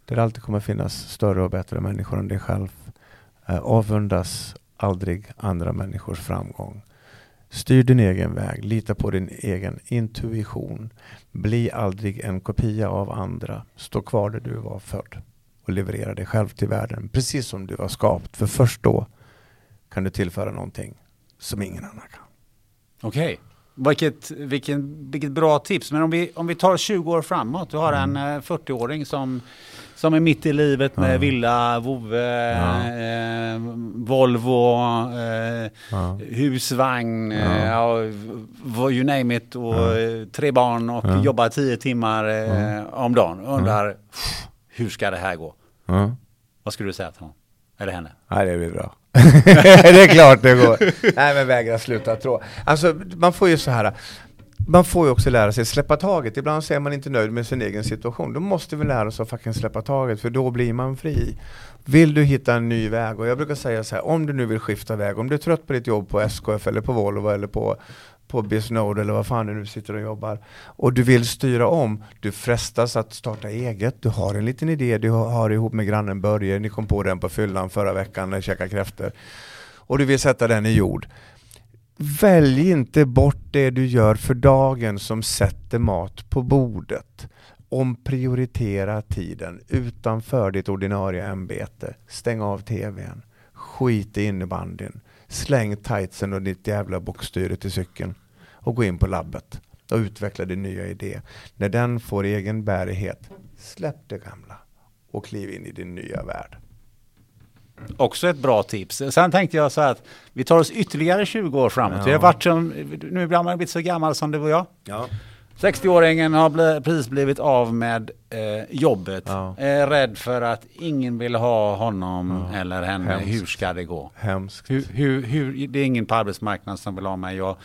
A: det alltid kommer finnas större och bättre människor än dig själv. Eh, avundas aldrig andra människors framgång. Styr din egen väg, lita på din egen intuition. Bli aldrig en kopia av andra. Stå kvar där du var född och leverera dig själv till världen precis som du var skapt. För först då kan du tillföra någonting som ingen annan kan.
B: Okej. Vilket, vilken, vilket bra tips. Men om vi, om vi tar 20 år framåt. Du har en eh, 40-åring som, som är mitt i livet med
A: Mm.
B: Villa, vovve,
A: Ja.
B: eh, Volvo, eh, husvagn,
A: Ja.
B: eh, you name it. Och eh, tre barn och jobbar 10 timmar eh, om dagen. Undrar, hur ska det här gå?
A: Ja.
B: Vad skulle du säga till honom? Eller henne?
A: Nej, det blir bra. <laughs> det är klart det går. Nej, men vägra sluta tro. Alltså, man får ju så här. Man får ju också lära sig släppa taget. Ibland så är man inte nöjd med sin egen situation. Då måste vi lära oss att fucking släppa taget, för då blir man fri. Vill du hitta en ny väg, och jag brukar säga så här, om du nu vill skifta väg, om du är trött på ditt jobb på SKF eller på Volvo eller på på Bisnode eller vad fan du nu sitter och jobbar och du vill styra om, du frestas att starta eget, du har en liten idé du har ihop med grannen Börje, ni kom på den på fyllan förra veckan när ni käkade kräftor och du vill sätta den i jord. Välj inte bort det du gör för dagen som sätter mat på bordet. Omprioritera tiden utanför ditt ordinarie ämbete. Stäng av tvn. Skit i innebandyn. Släng tightsen och ditt jävla bockstyre till cykeln och gå in på labbet och utveckla din nya idé. När den får egen bärighet, släpp det gamla och kliv in i din nya värld.
B: Också ett bra tips. Sen tänkte jag så här att vi tar oss ytterligare 20 år framåt.
A: Ja.
B: Vi har varit som, nu ibland har man blivit så gammal som du och jag.
A: Ja.
B: 60-åringen har bli, precis blivit av med eh, jobbet.
A: Ja.
B: Är rädd för att ingen vill ha honom
A: Ja.
B: eller henne.
A: Hemskt.
B: Hur ska det gå?
A: Hemskt.
B: Hur, hur, hur, det är ingen på arbetsmarknaden som vill ha mig. Jag,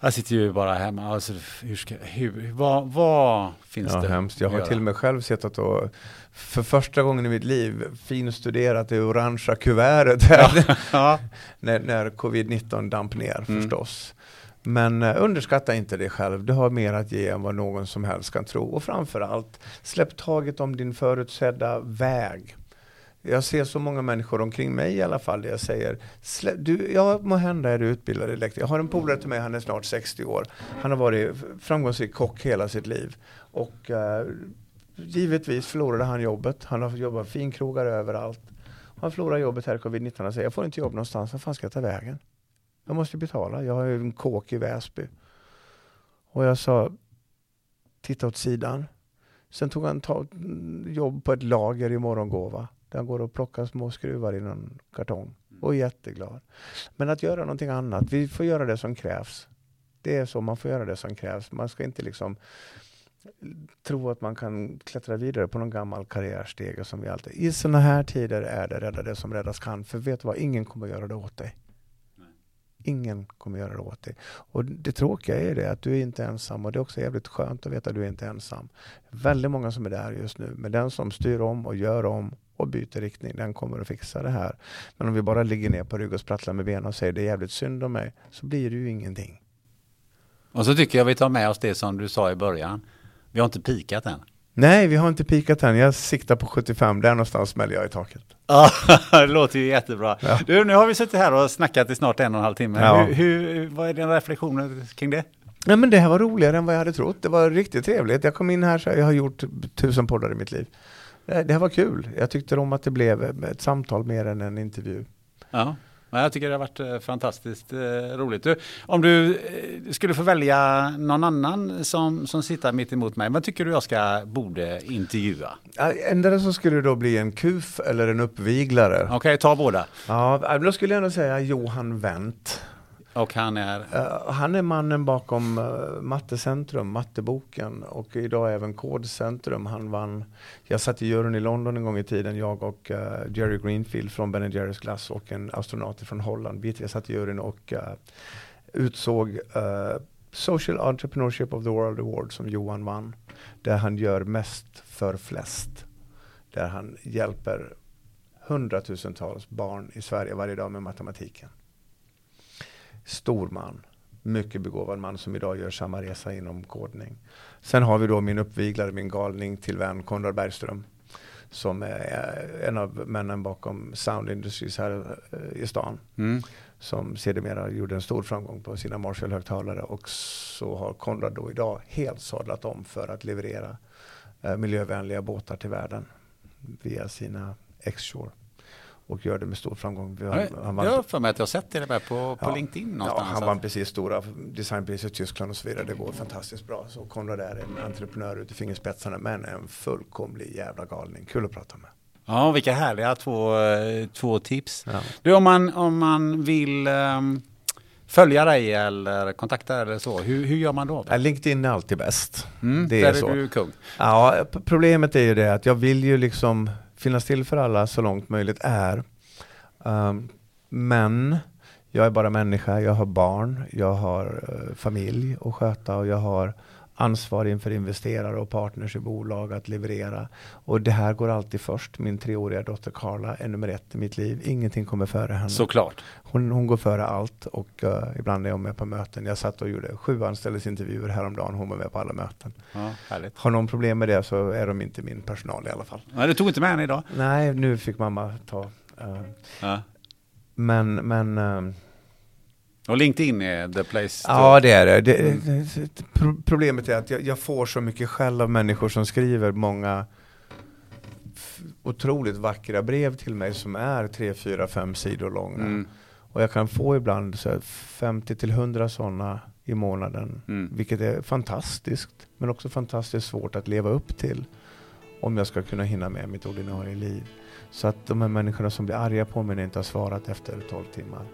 B: jag sitter ju bara hemma. Alltså, hur ska, hur, vad, vad finns
A: Ja,
B: det
A: hemskt. Jag har till och med själv suttit och för första gången i mitt liv finstuderat det orangea kuvertet
B: Ja. <laughs> <laughs>
A: när, när covid-19 damp ner
B: Mm.
A: förstås. Men eh, underskatta inte dig själv. Du har mer att ge än vad någon som helst kan tro. Och framförallt, släpp taget om din förutsedda väg. Jag ser så många människor omkring mig i alla fall där jag säger, du, ja må hända är du utbildad elektriker. Jag har en polare till mig, han är snart 60 år. Han har varit framgångsrik kock hela sitt liv. Och eh, givetvis förlorade han jobbet. Han har jobbat finkrogar överallt. Han förlorade jobbet här i covid-19 och säger, jag får inte jobb någonstans, vad fan ska jag ta vägen? Jag måste betala, jag har ju en kåk i Väsby. Och jag sa, titta åt sidan. Sen tog han ta, jobb på ett lager i Morgongåva. Där han går och plockar små skruvar i någon kartong. Och är jätteglad. Men att göra någonting annat, vi får göra det som krävs. Det är så, man får göra det som krävs. Man ska inte liksom tro att man kan klättra vidare på någon gammal karriärstege som vi alltid... I sådana här tider är det rädda det som räddas kan. För vet du vad, ingen kommer göra det åt dig. Ingen kommer göra det åt dig. Och det tråkiga är det att du är inte ensam och det är också jävligt skönt att veta att du är inte ensam. Väldigt många som är där just nu. Men den som styr om och gör om och byter riktning, den kommer att fixa det här. Men om vi bara ligger ner på rygg och sprattlar med benen och säger det är jävligt synd om mig, så blir det ju ingenting.
B: Och så tycker jag vi tar med oss det som du sa i början. Vi har inte pikat än.
A: Nej, vi har inte pikat än. Jag siktar på 75, där någonstans smäller jag i taket.
B: Ja, <laughs> det låter ju jättebra. Ja. Du, nu har vi suttit här och snackat i snart en och en halv timme. Ja. Hur, hur, vad är dina reflektioner kring det?
A: Nej, men det här var roligare än vad jag hade trott. Det var riktigt trevligt. Jag kom in här så jag har gjort tusen poddar i mitt liv. Det här var kul. Jag tyckte om att det blev ett samtal mer än en intervju.
B: Ja. Jag tycker det har varit eh, fantastiskt eh, roligt. Om du eh, skulle få välja någon annan som, som sitter mitt emot mig, vad tycker du jag ska, borde intervjua?
A: Ändå så skulle det då bli en kuf eller en uppviglare.
B: Okej, okay, ta båda.
A: Ja, då skulle jag ändå säga Johan Wendt.
B: Och han är?
A: Uh, han är mannen bakom uh, Mattecentrum, Matteboken och idag även Kodcentrum. Han vann, jag satt i juryn i London en gång i tiden, jag och uh, Jerry Greenfield från Ben Jerrys glass och en astronaut från Holland. Vi satt i juryn och utsåg Social Entrepreneurship of the World Award som Johan vann. Där han gör mest för flest. Där han hjälper hundratusentals barn i Sverige varje dag med matematiken stor man. Mycket begåvad man som idag gör samma resa inom kodning. Sen har vi då min uppviglare, min galning till vän Konrad Bergström. Som är en av männen bakom Sound Industries här eh, i stan. Mm. Som sedermera gjorde en stor framgång på sina Marshall-högtalare. Och så har Konrad då idag helt sadlat om för att leverera eh, miljövänliga båtar till världen. Via sina X-Shore och gör det med stor framgång.
B: Han, han vann, jag har för mig att jag har sett det där på, på ja, LinkedIn någonstans.
A: Ja, han vann precis stora designpris i Tyskland och så vidare. Det går fantastiskt bra. Så Konrad är en entreprenör ut i fingerspetsarna men en fullkomlig jävla galning. Kul att prata med.
B: Ja, vilka härliga två, två tips. Ja. Du, om man, om man vill um, följa dig eller kontakta eller så, hur, hur gör man då?
A: Ja, LinkedIn är alltid bäst.
B: Mm, det är, där är så. du kung.
A: Ja, problemet är ju det att jag vill ju liksom finnas till för alla så långt möjligt är. Um, men jag är bara människa, jag har barn, jag har uh, familj att sköta och jag har ansvar inför investerare och partners i bolag att leverera. Och det här går alltid först. Min treåriga dotter Carla är nummer ett i mitt liv. Ingenting kommer före henne.
B: Såklart.
A: Hon, hon går före allt och uh, ibland är hon med på möten. Jag satt och gjorde sju anställningsintervjuer häromdagen. Hon var med på alla möten.
B: Ja, härligt.
A: Har någon problem med det så är de inte min personal i alla fall.
B: Nej, du tog inte med henne idag?
A: Nej, nu fick mamma ta. Uh, ja. Men, men uh,
B: och LinkedIn är the place?
A: To... Ja, det är det. det, mm. det problemet är att jag, jag, får så mycket skäll av människor som skriver många otroligt vackra brev till mig som är 3, 4, 5 sidor långa. Mm. Och jag kan få ibland så 50 till 100 sådana i månaden. Mm. Vilket är fantastiskt. Men också fantastiskt svårt att leva upp till. Om jag ska kunna hinna med mitt ordinarie liv. Så att de här människorna som blir arga på mig när jag inte har svarat efter 12 timmar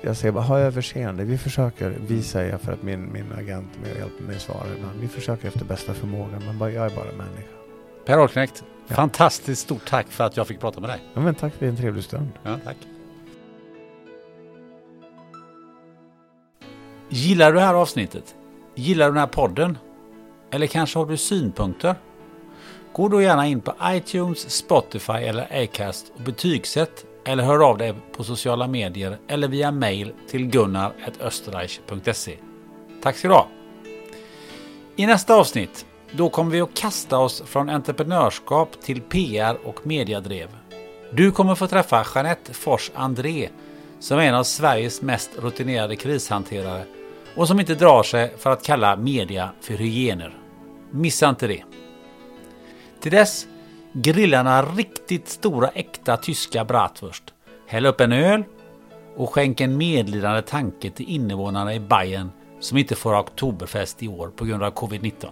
A: jag säger bara, ha överseende. Vi försöker, vi säger för att min, min agent med hjälper mig svara ibland. Vi försöker efter bästa förmåga, men bara, jag är bara människa.
B: Per Ahlknekt, ja. fantastiskt stort tack för att jag fick prata med dig.
A: Ja, men tack för en trevlig stund.
B: Ja, tack. Gillar du det här avsnittet? Gillar du den här podden? Eller kanske har du synpunkter? Gå då gärna in på iTunes, Spotify eller Acast och betygsätt eller hör av dig på sociala medier eller via mail till gunnar.österreich.se. Tack ska du ha! I nästa avsnitt då kommer vi att kasta oss från entreprenörskap till PR och mediadrev. Du kommer få träffa Jeanette Fors André som är en av Sveriges mest rutinerade krishanterare och som inte drar sig för att kalla media för hygiener. Missa inte det! Till dess Grilla några riktigt stora äkta tyska bratwurst. Häll upp en öl och skänk en medlidande tanke till invånarna i Bayern som inte får oktoberfest i år på grund av covid-19.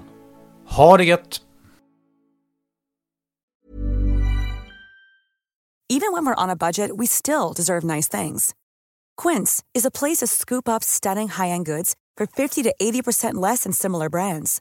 B: Ha det gött!
E: Even when we're on a budget we still deserve nice things. Quince is a place to scoop up stunning high-end goods for 50 to 80% less than similar brands.